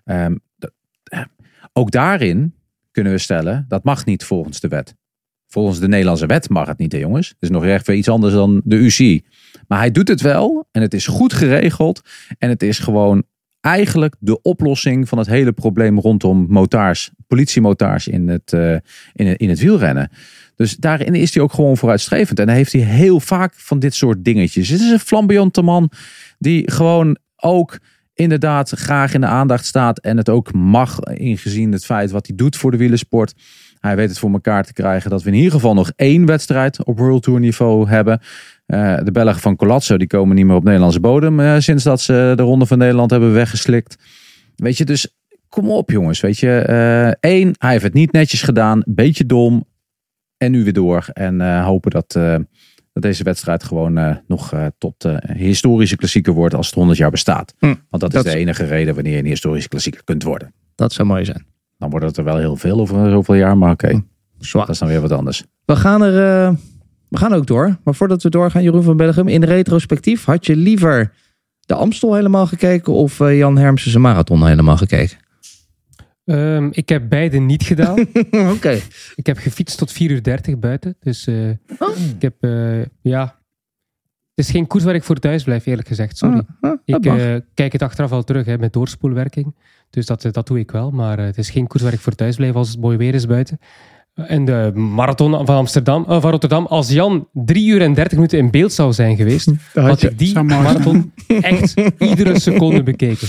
Ehm, eh, ook daarin kunnen we stellen, dat mag niet volgens de wet. Volgens de Nederlandse wet mag het niet, hè jongens. Het is nog echt weer iets anders dan de UCI. Maar hij doet het wel en het is goed geregeld. En het is gewoon eigenlijk de oplossing van het hele probleem rondom motaars, politiemotaars in het, eh, in, in het wielrennen. Dus daarin is hij ook gewoon vooruitstrevend. En dan heeft hij heel vaak van dit soort dingetjes. Het is een flamboyante man die gewoon ook inderdaad graag in de aandacht staat. En het ook mag, ingezien het feit wat hij doet voor de wielersport. Hij weet het voor elkaar te krijgen dat we in ieder geval nog één wedstrijd op World Tour niveau hebben. Eh, de Belgen van Colazzo die komen niet meer op Nederlandse bodem eh, sinds dat ze de Ronde van Nederland hebben weggeslikt. Weet je, dus kom op jongens. Weet je, Eh, één, hij heeft het niet netjes gedaan. Beetje dom. En nu weer door. En hopen dat, dat deze wedstrijd gewoon nog tot historische klassieker wordt als het 100 jaar bestaat. Hm, Want dat is de enige reden wanneer je een historische klassieker kunt worden. Dat zou mooi zijn. Dan wordt het er wel heel veel over zoveel jaar, maar oké. Zwaar. Dat is dan weer wat anders. We gaan er. We gaan ook door. Maar voordat we doorgaan, Jeroen van Bellegem, in retrospectief, had je liever de Amstel helemaal gekeken of eh, Jan Hermsen zijn marathon helemaal gekeken? Ehm, ik heb beide niet gedaan. Oké. Ik heb gefietst tot 4 uur 30 buiten. Dus eh, Oh. ik heb, eh, ja. Het is geen koers waar ik voor thuis blijf, eerlijk gezegd. Sorry. Ah, ah, ik kijk het achteraf al terug hè, met doorspoelwerking. Dus dat, dat doe ik wel. Maar het is geen koers waar ik voor thuis blijf als het mooi weer is buiten. En de marathon van Amsterdam, eh, van Rotterdam. Als Jan 3 uur en 30 minuten in beeld zou zijn geweest, had had je- ik die marathon echt iedere seconde bekeken.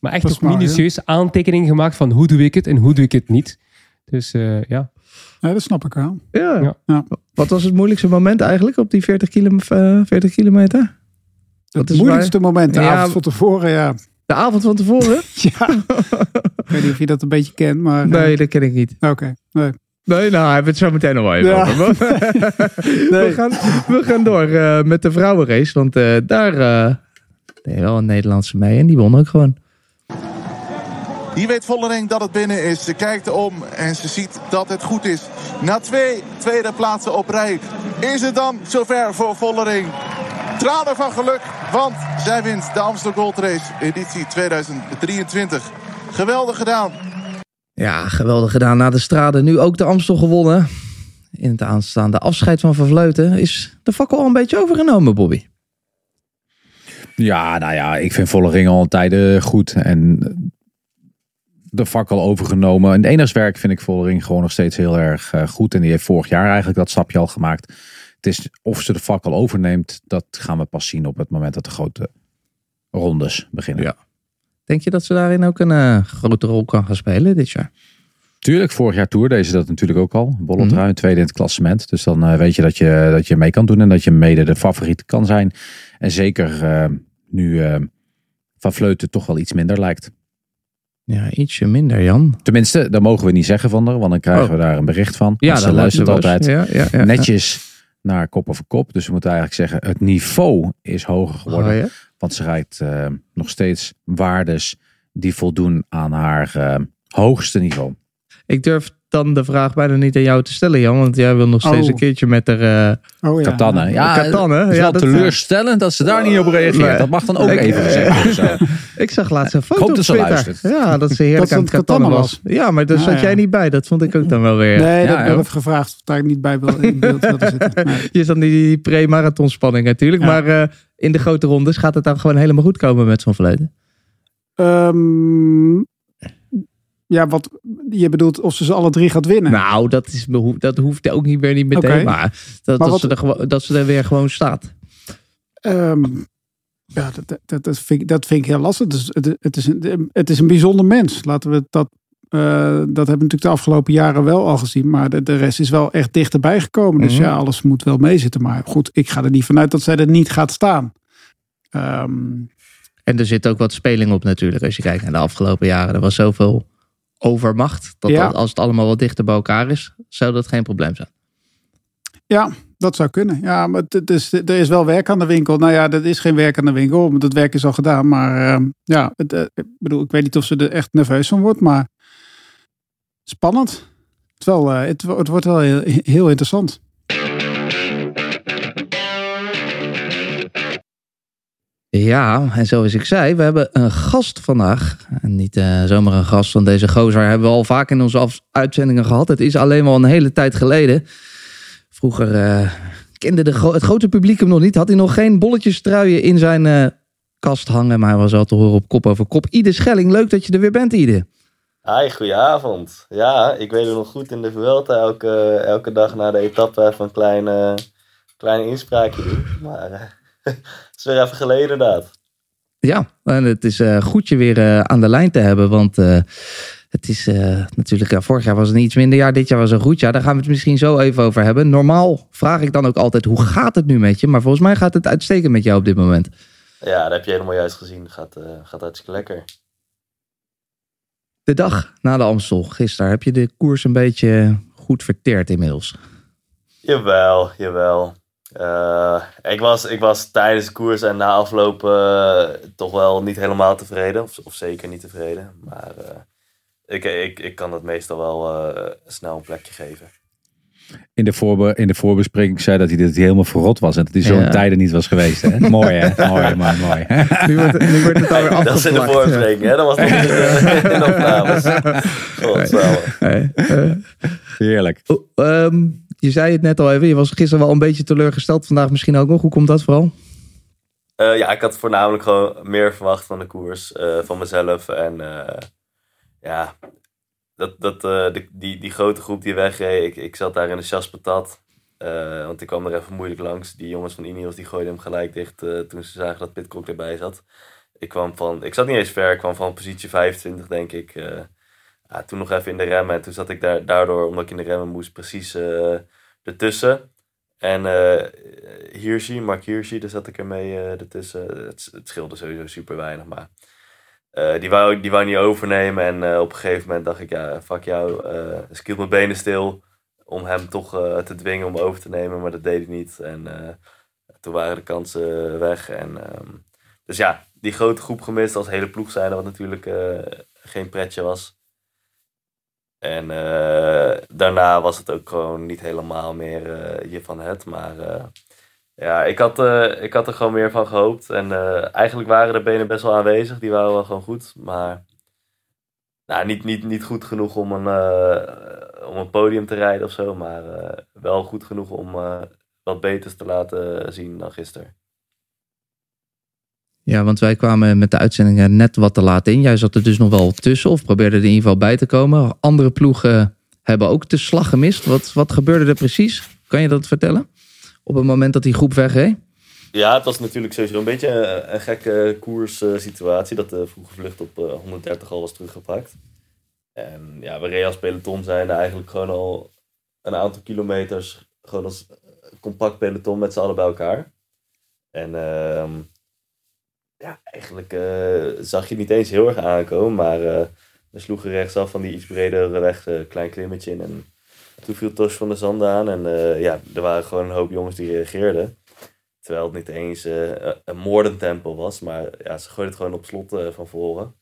Maar echt ook minutieus aantekeningen gemaakt van hoe doe ik het en hoe doe ik het niet. Dus eh, ja. ja, dat snap ik wel. Ja. Ja. Ja. Wat was het moeilijkste moment eigenlijk op die 40, kilo, eh, 40 kilometer? Het is moeilijkste moment, de Ja, avond van tevoren, ja. De avond van tevoren? ja. ik weet niet of je dat een beetje kent, maar... Nee, dat ken ik niet. Oké, nee. Nee, nou, hebben we het zo meteen nog wel even Ja. over. we, gaan, we gaan door eh, met de vrouwenrace. Want eh, daar eh deed wel een Nederlandse mee. En die won ook gewoon. Hier weet Vollering dat het binnen is. Ze kijkt om en ze ziet dat het goed is. Na twee tweede plaatsen op rij is het dan zover voor Vollering. Tranen van geluk, want zij wint de Amsterdam Gold Race editie 2023. Geweldig gedaan. Ja, geweldig gedaan. Na de strade nu ook de Amstel gewonnen. In het aanstaande afscheid van Van Vleuten is de fakkel al een beetje overgenomen, Bobby. Ja, nou ja, ik vind Vollering al tijden goed. En de fakkel overgenomen. In het enigswerk vind ik Vollering gewoon nog steeds heel erg eh, goed. En die heeft vorig jaar eigenlijk dat stapje al gemaakt. Het is of ze de fakkel overneemt, dat gaan we pas zien op het moment dat de grote rondes beginnen. Ja. Denk je dat ze daarin ook een eh, grote rol kan gaan spelen dit jaar? Tuurlijk, vorig jaar Tour deze dat natuurlijk ook al. Bolle Mhm. tweede in het klassement. Dus dan eh, weet je dat, je dat je mee kan doen en dat je mede de favoriet kan zijn. En zeker eh, nu Van Vleuten toch wel iets minder lijkt. Ja, ietsje minder, Jan. Tenminste, dat mogen we niet zeggen van haar, want dan krijgen Oh. we daar een bericht van. Ja, ze luistert was- altijd ja, ja, ja. netjes naar kop over kop. Dus we moeten eigenlijk zeggen, het niveau is hoger geworden. Oh, ja? Ze rijdt eh, nog steeds waardes die voldoen aan haar eh, hoogste niveau. Ik durf dan de vraag bijna niet aan jou te stellen, Jan. Want jij wil nog steeds Oh. een keertje met haar... eh, Oh ja. Katanne. Ja, Katanne, het is ja, wel dat- teleurstellend dat ze daar niet op reageert. Nee. Dat mag dan ook Ik- even gezegd worden. Ik zag laatst een foto hoop op dat ze Twitter. luistert. Ja, dat ze heerlijk Dat aan het kattannen was. Ja, maar daar Ah, zat ja. jij niet bij. Dat vond ik ook dan wel weer. Nee, dat Ja, heb ik even gevraagd of daar niet bij wil, in beeld wilde zitten. Nee. Je zat in die pre-marathonspanning natuurlijk. Ja. Maar eh, in de grote rondes gaat het dan gewoon helemaal goed komen met zo'n verleden. Ehm, ja, wat je bedoelt of ze ze alle drie gaat winnen. Nou, dat, is, dat hoeft ook niet weer niet meteen. Maar, dat, Maar dat, wat- ze er, dat ze er weer gewoon staat. Ehm, ja, dat, dat, dat, vind ik, dat vind ik heel lastig. Het is, het, het is, een, het is een bijzonder mens. Laten we dat. eh, dat hebben we natuurlijk de afgelopen jaren wel al gezien. Maar de, de rest is wel echt dichterbij gekomen. Dus Mhm. ja, alles moet wel meezitten. Maar goed, ik ga er niet vanuit dat zij er niet gaat staan. Ehm, En er zit ook wat speling op natuurlijk. Als je kijkt naar de afgelopen jaren. Er was zoveel overmacht. Dat, Ja. dat als het allemaal wat dichter bij elkaar is. Zou dat geen probleem zijn. ja, dat zou kunnen. Ja, maar het, is, er is wel werk aan de winkel. Nou ja, er is geen werk aan de winkel. Want het werk is al gedaan. Maar ehm, ja, het, eh, ik bedoel, ik weet niet of ze er echt nerveus van wordt. Maar spannend. Het, eh, het, wo- het wordt wel heel, heel interessant. Ja, en zoals ik zei, we hebben een gast vandaag. En niet eh, zomaar een gast van deze gozer. Hebben we al vaak in onze uitzendingen gehad. Het is alleen wel een hele tijd geleden. Vroeger eh, kende de het grote publiek hem nog niet. Had hij nog geen bolletjes truien in zijn eh, kast hangen. Maar hij was al te horen op kop over kop. Ide Schelling, leuk dat je er weer bent, Ide. Hi, goedenavond. Ja, ik weet het nog goed in de Vuelta elke, elke dag na de etappe een kleine, kleine inspraakje doen. Maar weer even geleden inderdaad. Ja, en het is eh, goed je weer eh, aan de lijn te hebben. Want eh, het is natuurlijk, ja, vorig jaar was het een iets minder jaar. Dit jaar was een goed jaar. Daar gaan we het misschien zo even over hebben. Normaal vraag ik dan ook altijd, hoe gaat het nu met je? Maar volgens mij gaat het uitstekend met jou op dit moment. Ja, dat heb je helemaal juist gezien. Gaat, gaat hartstikke lekker. De dag na de Amstel, gisteren, heb je de koers een beetje goed verteerd inmiddels? Jawel, jawel. Eh, ik, was, ik was tijdens de koers en na afloop eh, toch wel niet helemaal tevreden. Of, of zeker niet tevreden. Maar eh, ik, ik, ik kan het meestal wel eh, snel een plekje geven. In de, voorbe in de voorbespreking zei dat hij, dat hij helemaal verrot was. En dat hij zo Ja. in tijden niet was geweest. Hè? mooi hè? Mooi man, mooi. Nu wordt, het- nu wordt het alweer Dat is in de voorbespreking, hè? Dat was nog niet in de, opnames. Heerlijk. oh, ehm, je zei het net al even, je was gisteren wel een beetje teleurgesteld. Vandaag misschien ook nog. Hoe komt dat vooral? Eh, ja, ik had voornamelijk gewoon meer verwacht van de koers, eh, van mezelf. En eh, ja, dat, dat, de, die, die grote groep die wegreed, ik, ik zat daar in de chas patat. Eh, want ik kwam er even moeilijk langs. Die jongens van Ineos die gooiden hem gelijk dicht toen ze zagen dat Pitcock erbij zat. Ik, kwam van, ik zat niet eens ver, ik kwam van positie 25 denk ik. Toen nog even in de remmen en toen zat ik daar, daardoor, omdat ik in de remmen moest, precies eh, ertussen. En eh Hirschi, Mark Hirschi, daar zat ik ermee eh ertussen. Het, het scheelde sowieso super weinig, maar die, wou, die wou niet overnemen. En op een gegeven moment dacht ik, ja, fuck jou. ik hield mijn benen stil om hem toch te dwingen om over te nemen, maar dat deed hij niet. En toen waren de kansen weg. En, ehm, dus ja, die grote groep gemist als hele ploeg zijn, wat natuurlijk geen pretje was. En eh, daarna was het ook gewoon niet helemaal meer eh hiervan het. Maar eh, ja, ik had, ik had er gewoon meer van gehoopt. En eigenlijk waren de benen best wel aanwezig. Die waren wel gewoon goed. Maar nou, niet, niet, niet goed genoeg om een, om een podium te rijden of zo. Maar wel goed genoeg om wat beters te laten zien dan gisteren. Ja, want wij kwamen met de uitzendingen net wat te laat in. Jij zat er dus nog wel tussen of probeerde er in ieder geval bij te komen. Andere ploegen hebben ook de slag gemist. Wat, wat gebeurde er precies? Kan je dat vertellen? Op het moment dat die groep wegreed? Ja, het was natuurlijk sowieso een beetje een, een gekke koerssituatie. dat de vroege vlucht op eh, 130 al was teruggepakt. En ja, we reden als peloton zijn eigenlijk gewoon al een aantal kilometers gewoon als compact peloton met z'n allen bij elkaar. En ehm, ja, eigenlijk eh, zag je niet eens heel erg aankomen, maar uh, we sloegen rechtsaf van die iets bredere weg een klein klimmetje in. En toen viel Tos van de Zanden aan en ja, er waren gewoon een hoop jongens die reageerden. Terwijl het niet eens een moordentempel was, maar ja, ze gooiden het gewoon op slot van voren.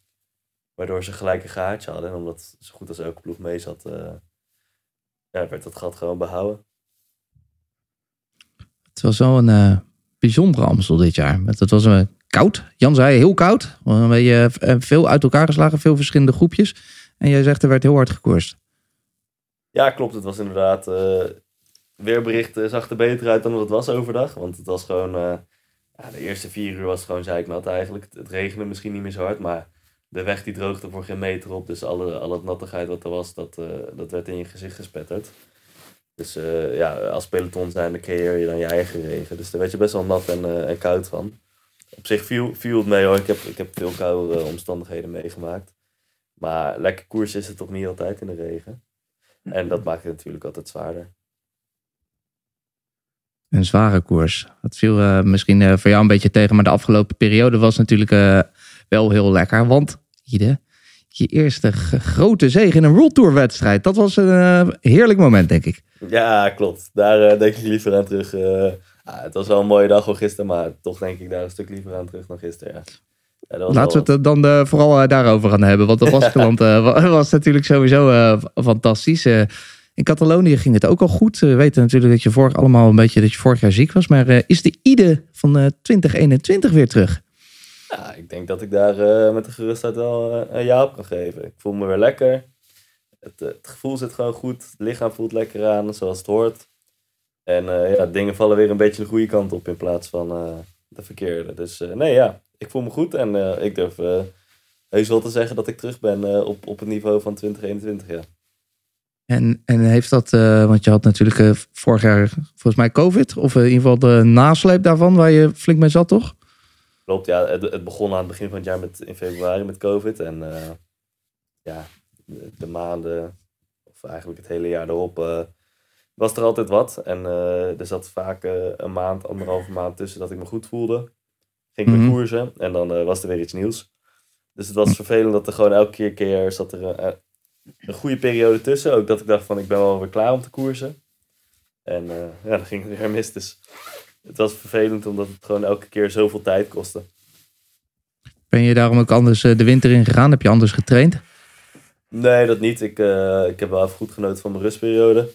Waardoor ze gelijk een gaatje hadden. En omdat zo goed als elke ploeg mee zat, ja, werd dat gat gewoon behouden. Het was wel een uh, bijzondere Amstel dit jaar. Het was uh, koud. Jan zei heel koud. Een beetje, uh, veel uit elkaar geslagen, veel verschillende groepjes. En jij zegt er werd heel hard gekoerst. Ja, klopt. Het was inderdaad. weerbericht zag er beter uit dan wat het was overdag. Want het was gewoon. Ja, de eerste vier uur was gewoon zeiknat eigenlijk. Het, regende misschien niet meer zo hard, maar de weg die droogde voor geen meter op. Dus alle, alle nattigheid wat er was, dat, dat werd in je gezicht gespetterd. Dus uh, ja, als peloton zijn, dan creëer je dan je eigen regen. Dus daar werd je best wel nat uh, en koud van. Op zich viel, viel het mee hoor. Ik heb, ik heb veel koudere omstandigheden meegemaakt. Maar lekker koers is het toch niet altijd in de regen. En dat maakt het natuurlijk altijd zwaarder. Een zware koers. Dat viel uh, misschien voor jou een beetje tegen. Maar de afgelopen periode was natuurlijk wel heel lekker. Want, Ide, je eerste grote zege in een World Tour wedstrijd. Dat was een heerlijk moment, denk ik. Ja, klopt. Daar denk ik liever aan terug. Uh, ah, het was wel een mooie dag al gisteren, maar toch denk ik daar een stuk liever aan terug dan gisteren. Ja. Ja, Laten we het dan uh, vooral daarover gaan hebben. Want de Baskeland was natuurlijk sowieso fantastisch. in Catalonië ging het ook al goed. We weten natuurlijk dat je vorig, allemaal een beetje dat je vorig jaar ziek was. Maar is de IDE van 2021 weer terug? Ja, ik denk dat ik daar met de gerustheid wel een ja op kan geven. Ik voel me weer lekker. Het, eh, het, gevoel zit gewoon goed. Het lichaam voelt lekker aan, zoals het hoort. En uh, ja, dingen vallen weer een beetje de goede kant op in plaats van uh, de verkeerde. Dus uh, nee, ja, ik voel me goed. En ik durf heus wel te zeggen dat ik terug ben op, op het niveau van 2021, ja. En, en heeft dat, want je had natuurlijk vorig jaar volgens mij COVID, of in ieder geval de nasleep daarvan, waar je flink mee zat, toch? Klopt, ja. Het, het begon aan het begin van het jaar met, in februari met COVID. En ja, de maanden, of eigenlijk het hele jaar erop, was er altijd wat. En uh, er zat vaak uh, een maand, anderhalve maand tussen dat ik me goed voelde. Ging ik mm -hmm. koersen en dan was er weer iets nieuws. Dus het was vervelend dat er gewoon elke keer, keer zat er een, een goede periode tussen. Ook dat ik dacht van ik ben wel weer klaar om te koersen. En ja, dan ging het weer mis. Dus het was vervelend omdat het gewoon elke keer zoveel tijd kostte. Ben je daarom ook anders de winter in gegaan? Heb je anders getraind? Nee, dat niet. Ik, ik heb wel even goed genoten van mijn rustperiode.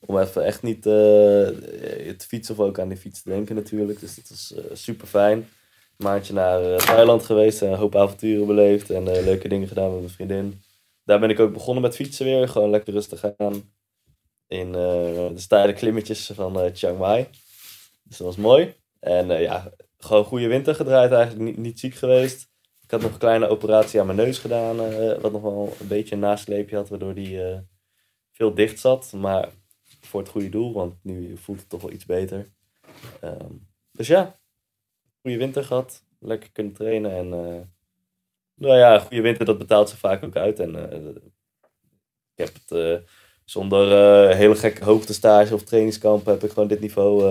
Om even echt niet uh, te fietsen of ook aan die fiets te denken natuurlijk. Dus dat was uh, super fijn. Maandje naar Thailand geweest en een hoop avonturen beleefd. En leuke dingen gedaan met mijn vriendin. Daar ben ik ook begonnen met fietsen weer. Gewoon lekker rustig gaan. In de steile klimmetjes van Chiang Mai. Dus dat was mooi. En ja, gewoon goede winter gedraaid eigenlijk. Niet, niet ziek geweest. Ik had nog een kleine operatie aan mijn neus gedaan, wat nog wel een beetje een nasleepje had, waardoor die veel dicht zat. Maar voor het goede doel, want nu voelt het toch wel iets beter. Um, dus ja, goede winter gehad, lekker kunnen trainen. En uh, nou ja, goede winter, dat betaalt zich vaak ook uit. En ik heb het zonder hele gekke hoogtestage of trainingskamp, heb ik gewoon dit niveau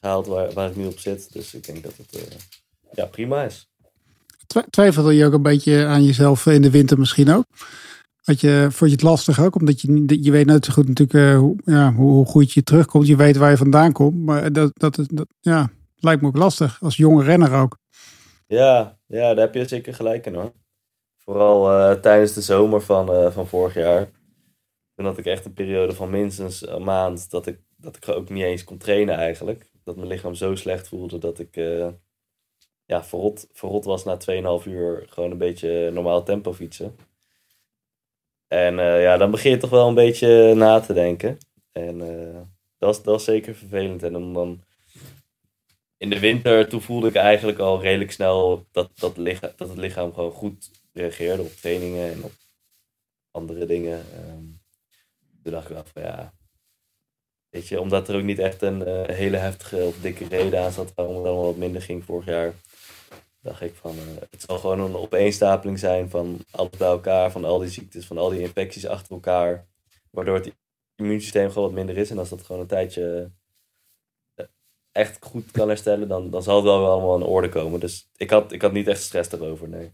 gehaald waar, waar ik nu op zit. Dus ik denk dat het ja, prima is. Twijfelde je ook een beetje aan jezelf in de winter misschien ook? Had je, vond je het lastig ook? Omdat je, je weet net zo goed natuurlijk uh, hoe, ja, hoe, goed je terugkomt. Je weet waar je vandaan komt. Maar dat, dat, dat ja, lijkt me ook lastig. Als jonge renner ook. Ja, ja daar heb je zeker gelijk in hoor. Vooral uh, tijdens de zomer van, uh, van vorig jaar. Toen had ik echt een periode van minstens een maand dat ik, dat ik ook niet eens kon trainen eigenlijk. Dat mijn lichaam zo slecht voelde dat ik ja, verrot, verrot was na 2,5 uur gewoon een beetje normaal tempo fietsen. En uh, ja, dan begin je toch wel een beetje na te denken. En uh, dat, was, dat was zeker vervelend. En dan, dan in de winter, toen voelde ik eigenlijk al redelijk snel dat, dat, lichaam, dat het lichaam gewoon goed reageerde op trainingen en op andere dingen. Um, toen dacht ik wel van ja, weet je, omdat er ook niet echt een hele heftige of dikke reden aan zat waarom het allemaal wat minder ging vorig jaar dacht ik van, uh, het zal gewoon een opeenstapeling zijn van alles bij elkaar, van al die ziektes, van al die infecties achter elkaar, waardoor het immuunsysteem gewoon wat minder is. En als dat gewoon een tijdje, uh, echt goed kan herstellen, dan, dan zal het wel weer allemaal in orde komen. Dus ik had, ik had niet echt stress daarover, nee.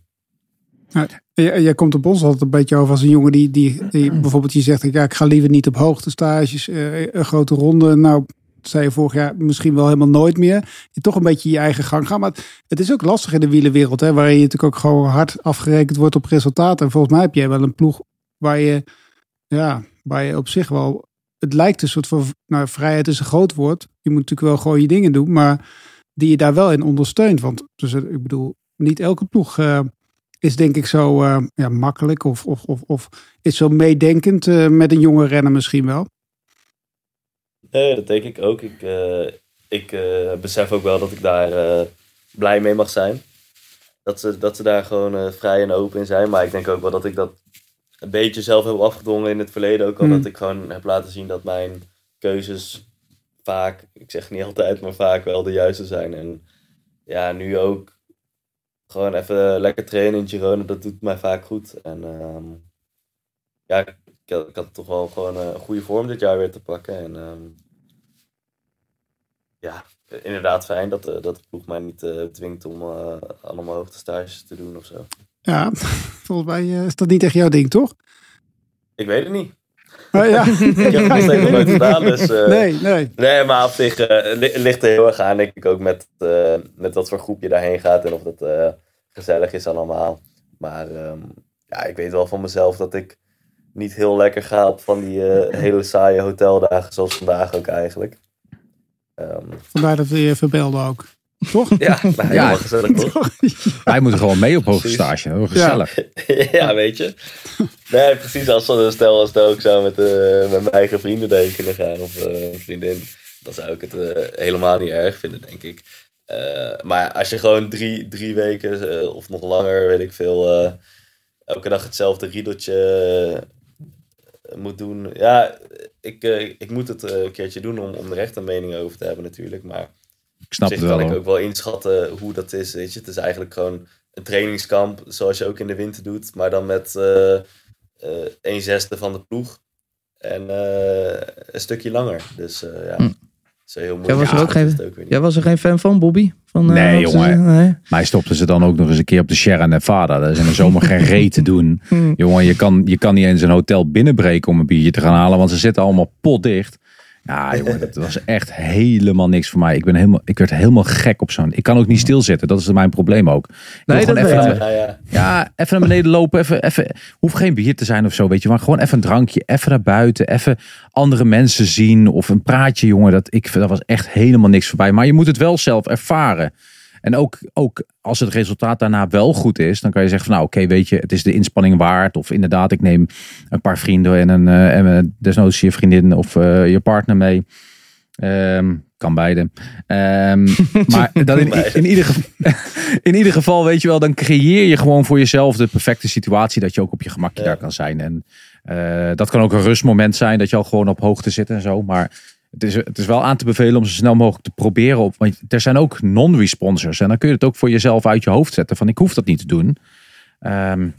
Ja, jij, komt op ons altijd een beetje over als een jongen die, die, die bijvoorbeeld je zegt, ja, ik ga liever niet op hoogtestages, uh, een grote ronde. Nou, zei je vorig jaar misschien wel helemaal nooit meer. Je toch een beetje je eigen gang gaan. Maar het is ook lastig in de wielenwereld, hè, waarin je natuurlijk ook gewoon hard afgerekend wordt op resultaten. En volgens mij heb jij wel een ploeg waar je, ja, waar je op zich wel, het lijkt een soort van, nou, vrijheid is een groot woord. Je moet natuurlijk wel gewoon je dingen doen, maar die je daar wel in ondersteunt. Want dus, ik bedoel, niet elke ploeg uh, is denk ik zo uh, ja, makkelijk of, of, of, of is zo meedenkend met een jonge renner misschien wel. Nee, dat denk ik ook. Ik, uh, ik besef ook wel dat ik daar blij mee mag zijn. Dat ze, dat ze daar gewoon vrij en open in zijn. Maar ik denk ook wel dat ik dat een beetje zelf heb afgedwongen in het verleden. Ook al Hmm. dat ik gewoon heb laten zien dat mijn keuzes vaak, ik zeg niet altijd, maar vaak wel de juiste zijn. En ja, nu ook gewoon even lekker trainen in Girona, dat doet mij vaak goed. En ehm, ja, ik had, ik had toch wel gewoon een goede vorm dit jaar weer te pakken. En ehm, ja, inderdaad fijn dat, eh, dat de ploeg mij niet eh, dwingt om allemaal hoogtestages te doen of zo. Ja, volgens mij is dat niet echt jouw ding, toch? Ik weet het niet. Uh, ja. ik heb het nog steeds nog nooit gedaan. Dus, uh, nee, nee. Nee, maar op zich uh, li ligt er heel erg aan, denk ik, ook met, uh, met wat voor groep je daarheen gaat en of dat gezellig is allemaal. Maar um, ja, ik weet wel van mezelf dat ik niet heel lekker ga op van die hele saaie hoteldagen, zoals vandaag ook eigenlijk. Um, Vandaar dat we je verbelden ook. Toch? Ja, nou, ja. gezellig toch? Wij moeten gewoon mee op hoge stage. Heel gezellig. Ja. ja, weet je. Nee, precies. Als we stel als ook zou met, uh, met mijn eigen vrienden daarheen kunnen gaan of uh, een vriendin, dan zou ik het uh, helemaal niet erg vinden, denk ik. Uh, maar als je gewoon drie, drie weken of nog langer, weet ik veel, elke dag hetzelfde riedeltje moet doen. Ja, ik, ik moet het een keertje doen om, om er echt een mening over te hebben natuurlijk. Maar ik snap het wel. kan ik ook wel inschatten hoe dat is. Weet je? Het is eigenlijk gewoon een trainingskamp zoals je ook in de winter doet. Maar dan met uh, een zesde van de ploeg. En een stukje langer. Dus ja, Hm. Heel. Jij was, er Ja, ook geen, ook niet. jij was er geen fan van, Bobby? Van, Nee, wat ze jongen. zeggen? Nee. Maar hij stopte ze dan ook nog eens een keer op de Sierra Nevada. Dat is in de zomer geen reet te doen. Hm. Jongen, je kan, je kan niet eens een hotel binnenbreken om een biertje te gaan halen. Want ze zitten allemaal potdicht. Ja, jongen, dat was echt helemaal niks voor mij. Ik, ben helemaal, ik werd helemaal gek op zo'n... Ik kan ook niet stilzitten. Dat is mijn probleem ook. Ik Nee, dat even naar, ik. Ja, ja. ja, even naar beneden lopen. Even, even, hoeft geen bier te zijn of zo, weet je. Maar gewoon even een drankje. Even naar buiten. Even andere mensen zien. Of een praatje, jongen. Dat, ik, dat was echt helemaal niks voorbij. Maar je moet het wel zelf ervaren. En ook, ook als het resultaat daarna wel goed is, dan kan je zeggen van nou oké, weet je, het is de inspanning waard. Of inderdaad, ik neem een paar vrienden en een uh, en, uh, desnoods je vriendin of uh, je partner mee. Um, kan beide. Um, maar dan in, in, ieder geval, in ieder geval, weet je wel, dan creëer je gewoon voor jezelf de perfecte situatie dat je ook op je gemakje ja. daar kan zijn. En uh, dat kan ook een rustmoment zijn, dat je al gewoon op hoogte zit en zo. Maar het is, het is wel aan te bevelen om zo snel mogelijk te proberen. Op, want er zijn ook non-responsors. En dan kun je het ook voor jezelf uit je hoofd zetten. Van ik hoef dat niet te doen. Um,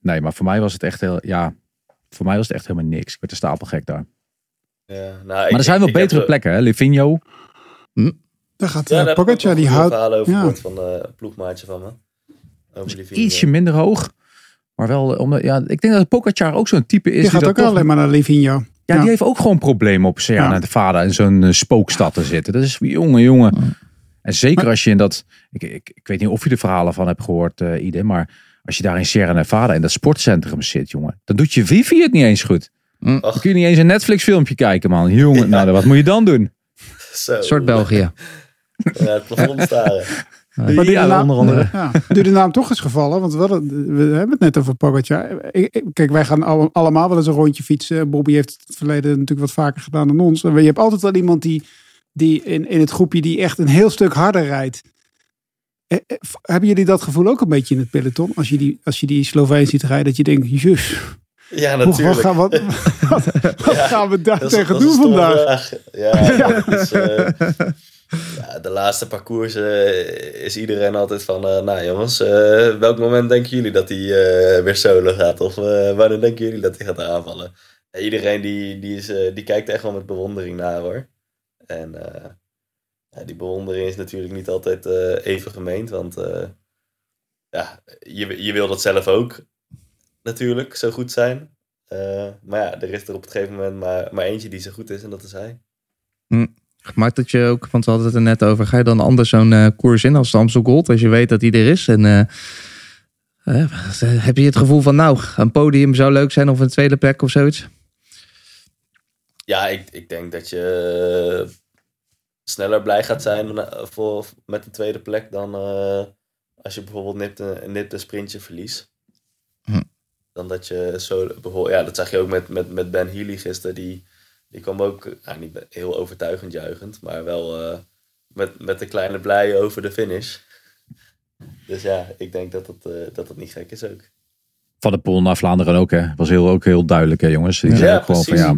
nee, maar voor mij was het echt heel. Ja, voor mij was het echt helemaal niks. Ik werd een stapelgek daar. Ja, nou, maar ik- er zijn wel ik- betere plekken, hè? Livigno. Daar gaat Ja, uh, Pogacar, die houdt... over ja. van ploegmaatje van me. Over die. Ietsje minder hoog. Maar wel, omdat, ja, ik denk dat Pogacar ook zo'n type is. Die gaat dat ook toch- alleen maar naar Livigno. Ja, die heeft ook gewoon problemen op Sierra Ja. Nevada in zo'n eh, spookstad te zitten. Dat is jongen, jongen. En zeker als je in dat. Ik, ik, ik weet niet of je de verhalen van hebt gehoord, eh Ide, maar als je daar in Sierra Nevada in dat sportcentrum zit, jongen, dan doet je wifi het niet eens goed. Dan kun je niet eens een Netflix filmpje kijken, man. Jongen, nou, wat moet je dan doen? Zo. Soort België. Ja, het plafond staren. Maar die Ja, naam, onder andere. Ja, nu de naam toch is gevallen, want we, hadden- we hebben het net over Pogacar. Kijk, wij gaan al- allemaal wel eens een rondje fietsen. Bobby heeft het in het verleden natuurlijk wat vaker gedaan dan ons. En je hebt altijd wel iemand die, die in, in het groepje die echt een heel stuk harder rijdt. Eh, eh, Hebben jullie dat gevoel ook een beetje in het peloton? Als je die, als je die Sloveen ziet rijden, dat je denkt, jus, Ja, hoe- wat, natuurlijk. gaan, wat, wat, wat Ja, gaan we daar tegen doen vandaag? vraag. Ja, dat is, eh, ja, de laatste parcours eh, is iedereen altijd van, eh, nou jongens, eh, welk moment denken jullie dat hij weer solo gaat? Of wanneer denken jullie dat hij gaat aanvallen? En iedereen die, die, is, die kijkt echt wel met bewondering naar hoor. En ja, die bewondering is natuurlijk niet altijd even gemeend. Want ja, je, je wil dat zelf ook natuurlijk zo goed zijn. Maar ja, er is er op het gegeven moment maar, maar eentje die zo goed is en dat is hij. Hm. Maakt dat je ook, want we hadden het er net over, ga je dan anders zo'n eh, koers in als de Amstel Gold, als je weet dat die er is? En eh, eh, heb je het gevoel van, nou, een podium zou leuk zijn of een tweede plek of zoiets? Ja, ik, ik denk dat je sneller blij gaat zijn voor, met de tweede plek dan als je bijvoorbeeld nipt een, nipt een sprintje verliest. Hm. Dan dat je zo bijvoorbeeld, ja, dat zag je ook met, met, met Ben Healy gisteren. Die, die kwam ook, nou, niet heel overtuigend juichend, maar wel eh, met, met een kleine blij over de finish. Dus ja, ik denk dat het, eh, dat het niet gek is ook. Van de Poel naar Vlaanderen ook, hè. Was heel, ook heel duidelijk, hè, jongens. Die Ja, zei ook gewoon van, precies.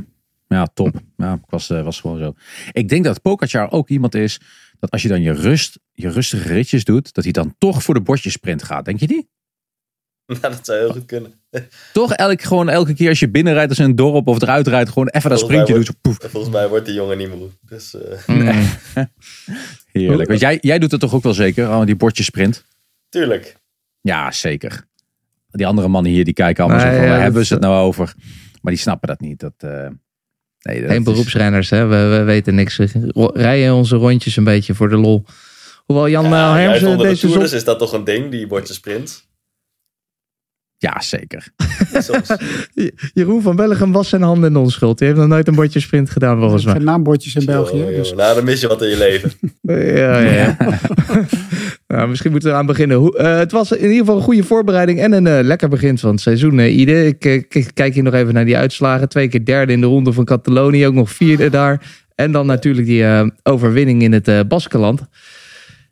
ja, ja, top. Ja, ik was, eh, was gewoon zo. Ik denk dat Pogacar ook iemand is, dat als je dan je rust, je rustige ritjes doet, dat hij dan toch voor de bordjesprint gaat. Denk je die? Nou, dat zou heel goed kunnen. Toch elk, gewoon elke keer als je binnenrijdt als in een dorp of eruit rijdt, gewoon even dat sprintje doet. wordt- Zo, poef. Volgens mij wordt die jongen niet moe. Dus, eh, Mm. Heerlijk. Want jij, jij doet het toch ook wel zeker, oh, die bordjesprint? Tuurlijk. Ja, zeker. Die andere mannen hier, die kijken allemaal Nee, zo van, ja, waar hebben ze het nou over? Maar die snappen dat niet. Dat, eh, nee, dat Geen is- beroepsrenners, hè? We, we weten niks. Rijden onze rondjes een beetje voor de lol. Hoewel Jan Ja, juist Hermsen onder de deze toerers zon... is dat toch een ding, die bordjes sprint? Ja, zeker. Soms. Jeroen van Bellegem was zijn handen in onschuld. Die heeft nog nooit een bordje sprint gedaan, volgens mij. Geen naambordjes in België. Jongen, Dus. Nou, dan mis je wat in je leven. Ja, ja. ja. nou, misschien moeten we aan beginnen. Eh, het was in ieder geval een goede voorbereiding en een eh, lekker begin van het seizoen. eh, Ide, ik, eh, k- kijk hier nog even naar die uitslagen. Twee keer derde in de ronde van Catalonië, ook nog vierde daar. En dan natuurlijk die eh, overwinning in het eh Baskeland.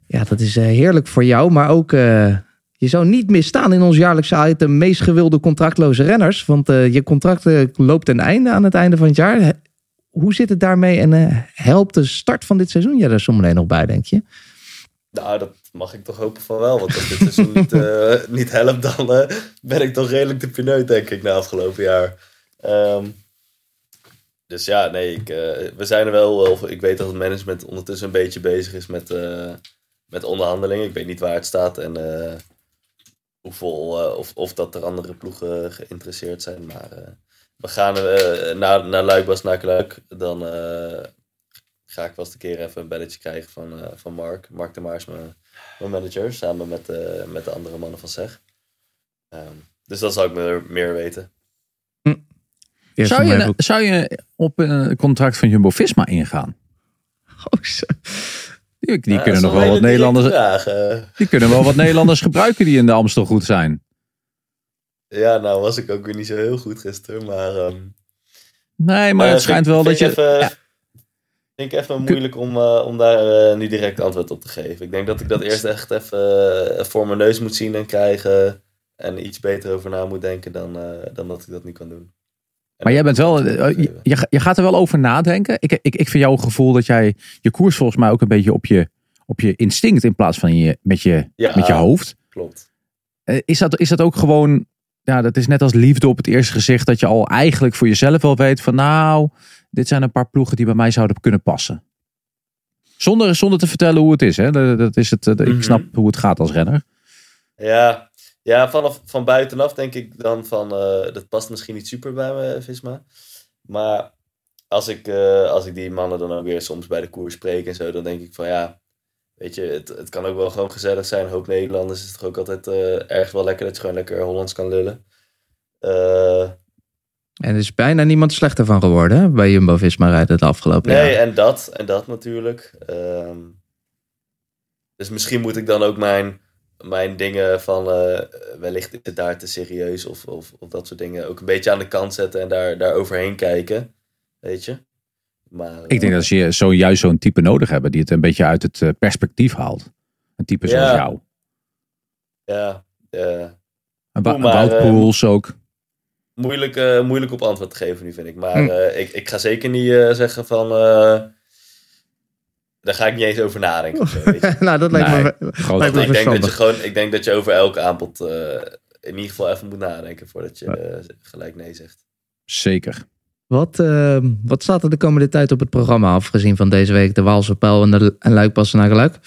Ja, dat is eh, heerlijk voor jou, maar ook... je zou niet misstaan in ons jaarlijkse item meest gewilde contractloze renners. Want eh, je contract eh, loopt ten einde aan het einde van het jaar. Hoe zit het daarmee en eh, helpt de start van dit seizoen je daar zometeen nog bij, denk je? Nou, dat mag ik toch hopen van wel. Want als dit seizoen niet, niet helpt, dan ben ik toch redelijk de pineut, denk ik, na afgelopen jaar. Ehm, dus ja, nee, ik, we zijn er wel. Ik weet dat het management ondertussen een beetje bezig is met, met onderhandelingen. Ik weet niet waar het staat en hoeveel, eh, of, of dat er andere ploegen geïnteresseerd zijn. Maar eh, we gaan eh, naar, naar Luik, naar Luik. Dan eh, ga ik wel eens een keer even een belletje krijgen van, eh, van Mark. Mark de Maars, mijn, mijn manager, samen met, met de andere mannen van SEG. Ehm, dus dan zou ik meer, meer weten. Eerst Zou je, zou je op een contract van Jumbo-Visma ingaan? Oh. Die, die Ja, kunnen nog wel wat Nederlanders, eh. die kunnen wel wat Nederlanders gebruiken die in de Amstel goed zijn. Ja, nou was ik ook weer niet zo heel goed gisteren, maar... ehm, Nee, maar eh, het schijnt wel dat je... ik Even, ja. Vind ik even moeilijk om, eh, om daar nu direct antwoord op te geven. Ik denk dat ik dat eerst echt even voor mijn neus moet zien en krijgen. En iets beter over na moet denken dan, dan dat ik dat nu kan doen. Maar jij bent wel, eh, je, je- gaat er wel over nadenken. Ik, ik, ik vind jouw gevoel dat jij je koers volgens mij ook een beetje op je, op je instinct in plaats van je, met, je, Ja, met je hoofd. Klopt. Eh, Is dat, is dat ook gewoon, ja, dat is net als liefde op het eerste gezicht, dat je al eigenlijk voor jezelf wel weet van nou, dit zijn een paar ploegen die bij mij zouden kunnen passen. Zonder, zonder te vertellen hoe het is. Hè? Dat, dat is het, eh, Mhm. Ik snap hoe het gaat als renner. Ja, ja vanaf, van buitenaf denk ik dan van, eh, dat past misschien niet super bij me, Visma. Maar als ik, eh, als ik die mannen dan ook weer soms bij de koers spreek en zo, dan denk ik van ja, weet je, het, het kan ook wel gewoon gezellig zijn. Een hoop Nederlanders is het toch ook altijd eh erg wel lekker dat je gewoon lekker Hollands kan lullen. En er is bijna niemand slechter van geworden hè, bij Jumbo-Visma rijden het afgelopen nee, jaar. en dat, en dat natuurlijk. Ehm, dus misschien moet ik dan ook mijn, mijn dingen van eh, wellicht is het daar te serieus of, of, of dat soort dingen ook een beetje aan de kant zetten en daar, daar overheen kijken. Weet je? Maar, Ik denk dat ze zo, juist zo'n type nodig hebben die het een beetje uit het eh, perspectief haalt. Een type zoals jou. Ja, ja. En Wa- maar, eh, ook. moeilijk, eh, moeilijk op antwoord te geven nu, vind ik. Maar Hm. eh, ik, ik ga zeker niet eh, zeggen van... eh, daar ga ik niet eens over nadenken. weet je. nou, dat lijkt Nee, me, groot- lijkt me ik, denk dat je gewoon, ik denk dat je over elk aanbod eh, in ieder geval even moet nadenken voordat je eh, gelijk nee zegt. Zeker. Wat, uh, wat staat er de komende tijd op het programma, afgezien van deze week de Waalse Pijl en, de, en Luik passen naar Luik?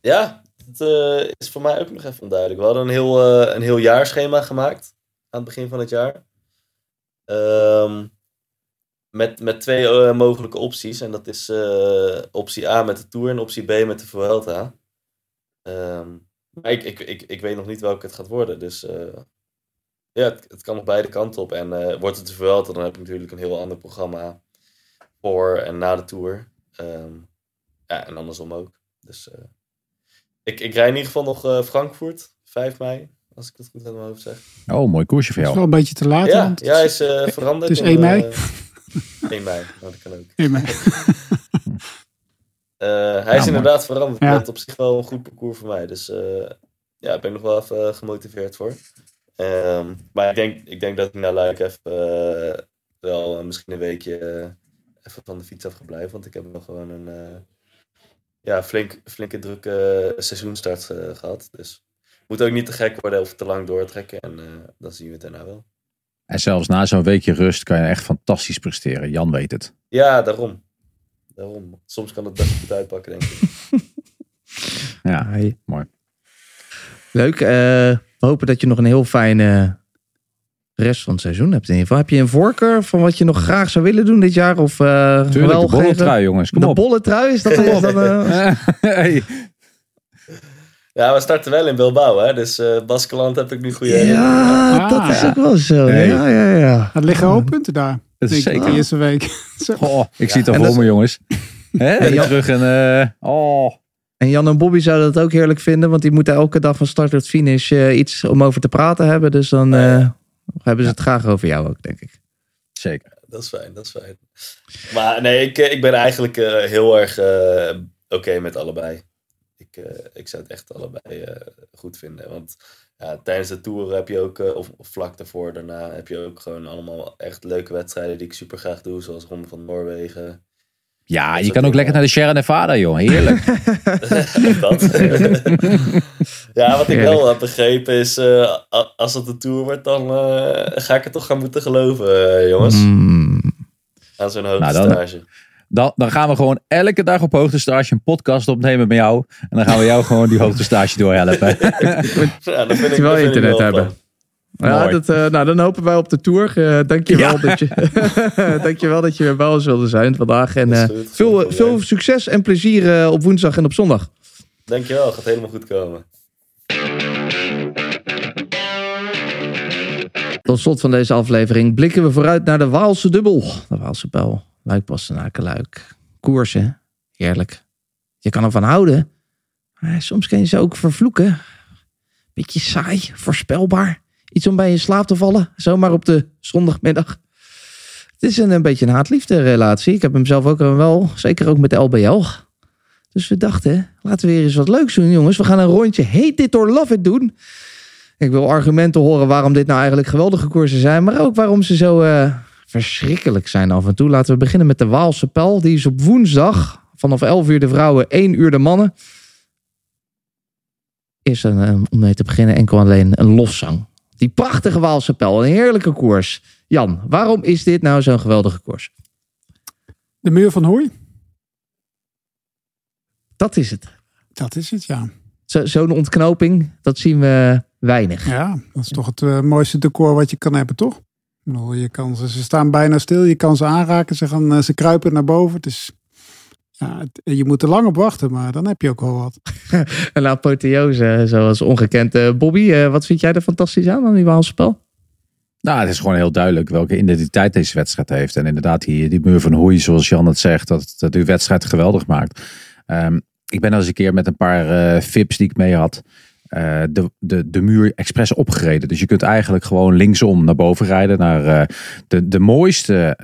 Ja, het uh, is voor mij ook nog even onduidelijk. We hadden een heel, uh, een heel jaarschema gemaakt aan het begin van het jaar. Um, met, met twee mogelijke opties. En dat is optie A met de Tour en optie B met de Vuelta. Um, maar ik, ik, ik, ik weet nog niet welke het gaat worden. Dus ja, het, het, kan nog beide kanten op. En uh, wordt het te Vuelta, dan heb ik natuurlijk een heel ander programma voor en na de Tour. Um, ja, en andersom ook. Dus uh, ik, ik rij in ieder geval nog uh, Frankfurt, 5 mei. Als ik het goed uit mijn hoofd zeg. Oh, mooi koersje voor jou. Het is wel een beetje te laat. Ja, ja hij is veranderd. Het is 1 mei. 1 mei, dat kan ook. 1 mei. hij is inderdaad veranderd. Ja. Dat op zich wel een goed parcours voor mij. Dus ja, daar ben ik nog wel even gemotiveerd voor. Um, maar ik denk, ik denk dat ik naar Luik even uh, wel uh, misschien een weekje uh, even van de fiets af ga blijven. Want ik heb wel gewoon een ja, flink, flinke drukke seizoenstart gehad. Dus moet ook niet te gek worden of te lang doortrekken. En dan zien we het daarna wel. En zelfs na zo'n weekje rust kan je echt fantastisch presteren. Jan weet het. Ja, daarom. daarom. Soms kan het best goed uitpakken, denk ik. ja, hey. mooi. Leuk. We hopen dat je nog een heel fijne rest van het seizoen hebt. In ieder geval. Heb je een voorkeur van wat je nog graag zou willen doen dit jaar? Of uh, Tuurlijk, wel de bolle trui, jongens. Kom de op. bolle trui is dat? Is dat uh... hey. Ja, we starten wel in Bilbao, hè? Dus uh, Baskeland heb ik nu goede. Ja, ah, dat is ook wel zo. Ja, ja, ja. Het liggen hoop punten daar. Dat is zeker. De eerste week. oh, ik ja. zie het al voor me, jongens. Hè? En terug en... oh. En Jan en Bobby zouden dat ook heerlijk vinden, want die moeten elke dag van start tot finish uh, iets om over te praten hebben. Dus dan uh, hebben ze het graag over jou ook, denk ik. Zeker. Dat is fijn, dat is fijn. Maar nee, ik, ik ben eigenlijk uh, heel erg oké okay met allebei. Ik, ik zou het echt allebei goed vinden. Want ja, tijdens de Tour heb je ook, of, of, vlak daarvoor, daarna heb je ook gewoon allemaal echt leuke wedstrijden die ik super graag doe. Zoals Ronde van Noorwegen. Ja, je kan ook lekker naar de Sierra Nevada, joh. Heerlijk. dat. ja, wat ik wel heb begrepen is, uh, als het een tour wordt, dan uh, ga ik het toch gaan moeten geloven, uh, jongens. Mm. Aan zo'n hoogtestage. Nou, dan, dan, dan, gaan we gewoon elke dag op hoogtestage een podcast opnemen met jou. En dan gaan we jou gewoon die hoogtestage doorhelpen. ja, dan vind ik, wel internet hebben. Ja, dat, uh, nou, dan hopen wij op de tour. Uh, dankjewel, ja. dat je, dankjewel dat je weer bij ons wilde zijn vandaag. En uh, veel, veel succes en plezier op woensdag en op zondag. Dankjewel, gaat helemaal goed komen. Tot slot van deze aflevering blikken we vooruit naar de Waalse dubbel. De Waalse pijl. Luik, Bastenaken, Luik. Koersen. Heerlijk. Je kan ervan houden. Maar soms kun je ze ook vervloeken. Beetje saai, voorspelbaar. Iets om bij in slaap te vallen, zomaar op de zondagmiddag. Het is een, een beetje een haat-liefde relatie. Ik heb hem zelf ook wel, zeker ook met de LBL. Dus we dachten, laten we weer eens wat leuks doen, jongens. We gaan een rondje Hate It or Love It doen. Ik wil argumenten horen waarom dit nou eigenlijk geweldige koersen zijn, maar ook waarom ze zo uh, verschrikkelijk zijn af en toe. Laten we beginnen met de Waalse Pel. Die is op woensdag vanaf 11 uur de vrouwen, 1 uur de mannen. Is een, om mee te beginnen enkel alleen een lofzang. Die prachtige Waalse Pel, een heerlijke koers. Jan, waarom is dit nou zo'n geweldige koers? De muur van Hooi. Dat is het. Dat is het, ja. Zo'n ontknoping, dat zien we weinig. Ja, dat is toch het uh, mooiste decor wat je kan hebben, toch? Je kan ze, ze staan bijna stil, je kan ze aanraken, ze, gaan, uh, ze kruipen naar boven. Het is ja, je moet er lang op wachten, maar dan heb je ook wel wat. een apotheose, zoals ongekend. Uh, Bobby, wat vind jij er fantastisch aan, aan die Waalse spel? Nou, het is gewoon heel duidelijk welke identiteit deze wedstrijd heeft. En inderdaad, die, die muur van Hoei, zoals Jan het zegt, dat, dat uw wedstrijd geweldig maakt. Um, ik ben al eens een keer met een paar uh, vips die ik mee had, de, de, de muur expres opgereden. Dus je kunt eigenlijk gewoon linksom naar boven rijden, naar de, de mooiste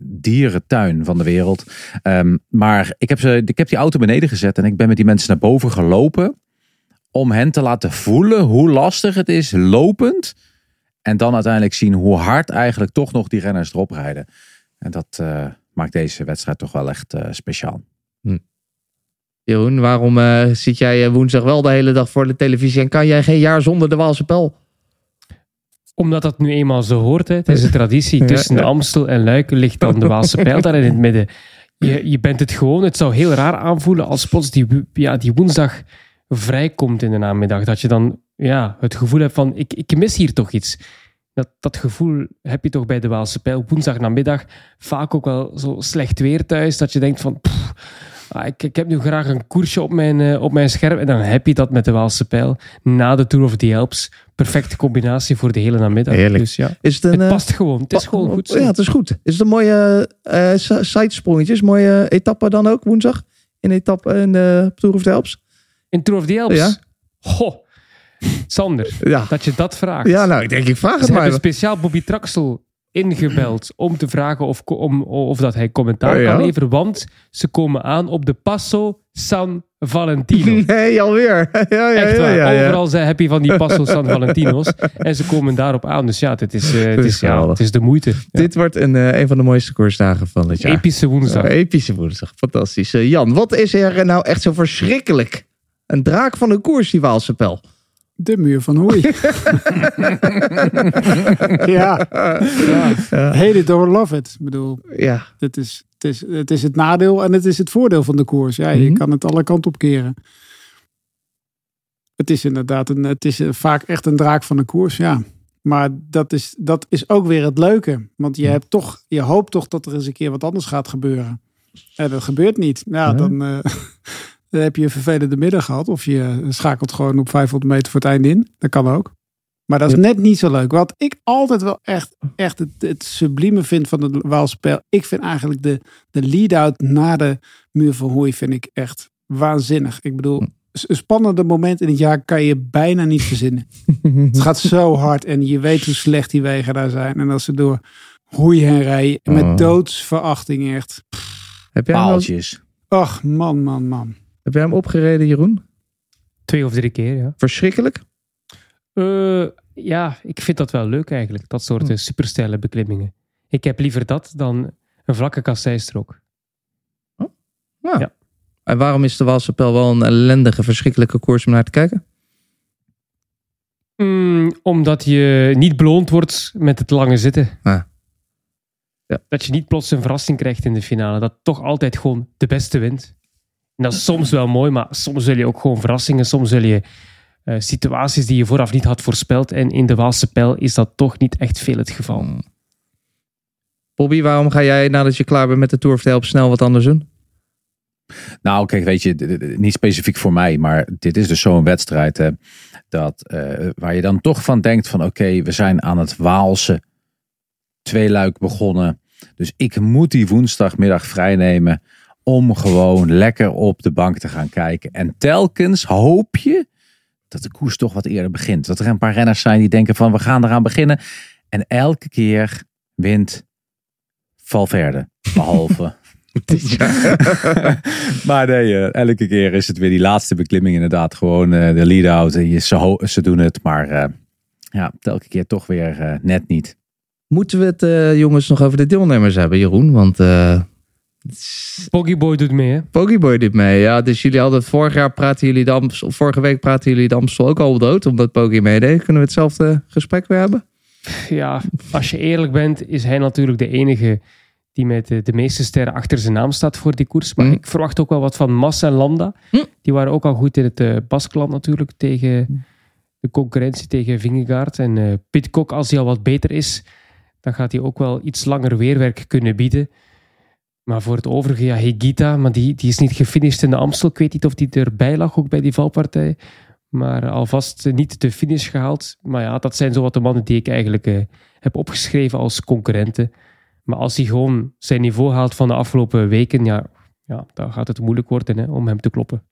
dierentuin van de wereld. Um, maar ik heb, ze, ik heb die auto beneden gezet en ik ben met die mensen naar boven gelopen. Om hen te laten voelen hoe lastig het is lopend. En dan uiteindelijk zien hoe hard eigenlijk toch nog die renners erop rijden. En dat uh, maakt deze wedstrijd toch wel echt speciaal. Hm. Jeroen, waarom uh, zit jij woensdag wel de hele dag voor de televisie en kan jij geen jaar zonder de Waalse Pel? Omdat dat nu eenmaal zo hoort. Hè. Het is een traditie. Tussen de Amstel en Luik ligt dan de Waalse pijl daar in het midden. Je, je bent het gewoon. Het zou heel raar aanvoelen als plots die, ja, die woensdag vrijkomt in de namiddag. Dat je dan ja, het gevoel hebt van, ik, ik mis hier toch iets. Dat, dat gevoel heb je toch bij de Waalse pijl. Woensdag namiddag vaak ook wel zo slecht weer thuis. Dat je denkt van, pff, ah, ik, ik heb nu graag een koersje op mijn, eh, op mijn scherm. En dan heb je dat met de Waalse pijl. Na de Tour of the Alps. Perfecte combinatie voor de hele namiddag. Heerlijk. Dus ja, Is het, een, het eh, past gewoon. Het is gewoon goed zo. Ja, het is goed. Is het een mooie eh eh, sidesprongetjes? Mooie etappe dan ook woensdag? In etappe in de Tour of the Alps? In Tour of the Alps? Ja. Goh, Sander, Ja. dat je dat vraagt. Ja, nou, ik denk, ik vraag Ze het hebben maar. speciaal Bobby Traxel ingebeld om te vragen of, om, of dat hij commentaar Oh ja? kan leveren, want ze komen aan op de Passo San Valentino. Nee, alweer. Ja, ja, Echt ja, waar. ja, ja. Overal zijn heb je van die Passo San Valentinos. En ze komen daarop aan. Dus ja, het is, eh, het is is, ja, het is de moeite. Dit wordt een, eh, een van de mooiste koersdagen van het jaar. Epische woensdag. Ja, epische woensdag. Fantastisch. Eh, Jan, wat is er nou echt zo verschrikkelijk? Een draak van een koers, die Waalse pijl. De muur van Hoei. ja. ja. Hate it or love it. Ik bedoel, Ja. het is, het, is, het is het nadeel en het is het voordeel van de koers. Ja, je Mhm. kan het alle kanten op keren. Het is inderdaad een, het is vaak echt een draak van de koers, ja. Maar dat is, dat is ook weer het leuke. Want je, hebt toch, je hoopt toch dat er eens een keer wat anders gaat gebeuren. En dat gebeurt niet. Ja, Ja. dan, eh, dan heb je een vervelende middag gehad. Of je schakelt gewoon op 500 meter voor het einde in. Dat kan ook. Maar dat is net niet zo leuk. Wat ik altijd wel echt, echt het, het sublieme vind van het Waalspel. Ik vind eigenlijk de, de lead-out na de muur van Hooi vind ik echt waanzinnig. Ik bedoel, een spannende moment in het jaar kan je bijna niet verzinnen. Het gaat zo hard en je weet hoe slecht die wegen daar zijn. En als ze door Hoei heen rijden met Oh. doodsverachting echt. Heb jij, Paaltjes. Ach, man, man, man. Heb jij hem opgereden, Jeroen? Twee of drie keer, ja. Verschrikkelijk? Eh, ja, ik vind dat wel leuk eigenlijk. Dat soort eh, supersteile beklimmingen. Ik heb liever dat dan een vlakke kasseistrook. Ja. En waarom is de Waalse pijl wel een ellendige, verschrikkelijke koers om naar te kijken? Mm, omdat je niet beloond wordt met het lange zitten. Ah. Ja. Dat je niet plots een verrassing krijgt in de finale. Dat toch altijd gewoon de beste wint. En dat is soms wel mooi, maar soms wil je ook gewoon verrassingen. Soms wil je eh, situaties die je vooraf niet had voorspeld. En in de Waalse pijl is dat toch niet echt veel het geval. Hmm. Bobby, waarom ga jij nadat je klaar bent met de Tour of the Alps snel wat anders doen? Nou, kijk, weet je, niet specifiek voor mij, maar dit is dus zo'n wedstrijd hè, dat, eh, waar je dan toch van denkt van oké, we zijn aan het Waalse tweeluik begonnen. Dus ik moet die woensdagmiddag vrijnemen om gewoon lekker op de bank te gaan kijken. En telkens hoop je dat de koers toch wat eerder begint. Dat er een paar renners zijn die denken van we gaan eraan beginnen. En elke keer wint Valverde. Behalve maar nee, eh, elke keer is het weer die laatste beklimming inderdaad. Gewoon eh, de lead-out. En je- Ze, ze doen het, maar eh, ja, elke keer toch weer net niet. Moeten we het, jongens, nog over de deelnemers hebben, Jeroen? Want Poggyboy doet mee, hè? Poggyboy doet mee. Ja, dus jullie hadden vorig jaar praten jullie de Amstel, vorige week praten jullie de Amstel ook al dood, omdat Poggy meedeed. Kunnen we hetzelfde gesprek weer hebben? Ja, als je eerlijk bent, is hij natuurlijk de enige die met de, de meeste sterren achter zijn naam staat voor die koers. Maar Hm. ik verwacht ook wel wat van Mas en Landa. Hm. Die waren ook al goed in het Baskeland natuurlijk tegen de concurrentie tegen Vingegaard. En eh Pitcock, als hij al wat beter is, dan gaat hij ook wel iets langer weerwerk kunnen bieden. Maar voor het overige, ja, Higita, maar die, die is niet gefinished in de Amstel. Ik weet niet of die erbij lag, ook bij die valpartij. Maar alvast eh, niet de finish gehaald. Maar ja, dat zijn zo wat de mannen die ik eigenlijk eh, heb opgeschreven als concurrenten. Maar als hij gewoon zijn niveau haalt van de afgelopen weken, ja, ja dan gaat het moeilijk worden hè, om hem te kloppen.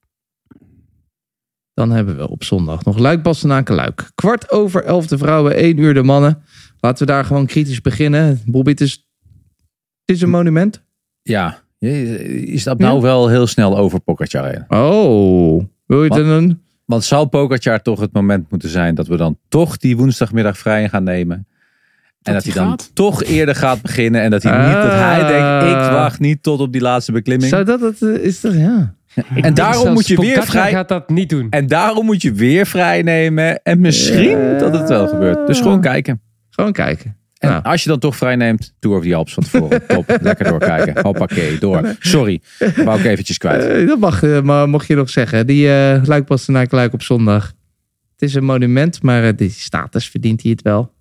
Dan hebben we op zondag nog Luik Luik. Kwart over elf de vrouwen, één uur de mannen. Laten we daar gewoon kritisch beginnen. Bobby, het is, het is een monument. Ja, je, stapt nou wel heel snel over Pogacar heen. Oh, wil je dan? Want zou Pogacar toch het moment moeten zijn dat we dan toch die woensdagmiddag vrij gaan nemen? En dat, hij hij dan gaat? toch eerder gaat beginnen. En dat hij niet dat hij denkt, ik wacht niet tot op die laatste beklimming. Zou dat het eh, is? Toch, ja. en daarom moet je weer vrij. gaat dat niet doen. En daarom moet je weer vrij nemen. En misschien Ja. dat het wel gebeurt. Dus gewoon kijken. Gewoon kijken. En als je dan toch vrij neemt, Tour of the Alps van tevoren. Top, lekker doorkijken. Hoppakee, door. Sorry, wou ik eventjes kwijt. Eh, dat mag, eh, maar mocht je nog zeggen. Die uh, Luik Bastenaak Luik op zondag. Het is een monument, maar uh, die status verdient hij het wel.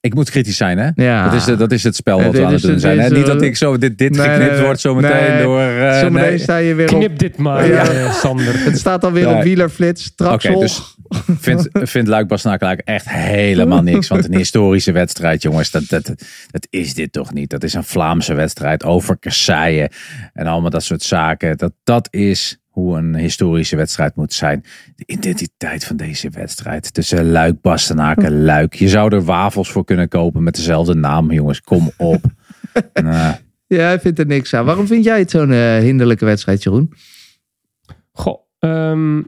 Ik moet kritisch zijn, hè? Ja. Dat, is, dat is het spel wat we aan het doen zijn. hè? Niet dat eh, ik zo dit, dit Nee, geknipt nee, wordt zometeen nee. door... eh, Zometeen nee. sta je weer op... Knip dit maar, Ja. eh, Sander. Het staat alweer Nee. op wielerflits. Traxel. dus vindt vind Luik echt helemaal niks. Want een historische wedstrijd, jongens, dat, dat, dat is dit toch niet. Dat is een Vlaamse wedstrijd over kasseien en allemaal dat soort zaken. Dat, dat is hoe een historische wedstrijd moet zijn. De identiteit van deze wedstrijd. Tussen Luik, Bastenaken. Luik. Je zou er wafels voor kunnen kopen met dezelfde naam, jongens. Kom op. Nou, Ja, hij vindt er niks aan. Waarom vind jij het zo'n eh, hinderlijke wedstrijd, Jeroen? Goh, ehm,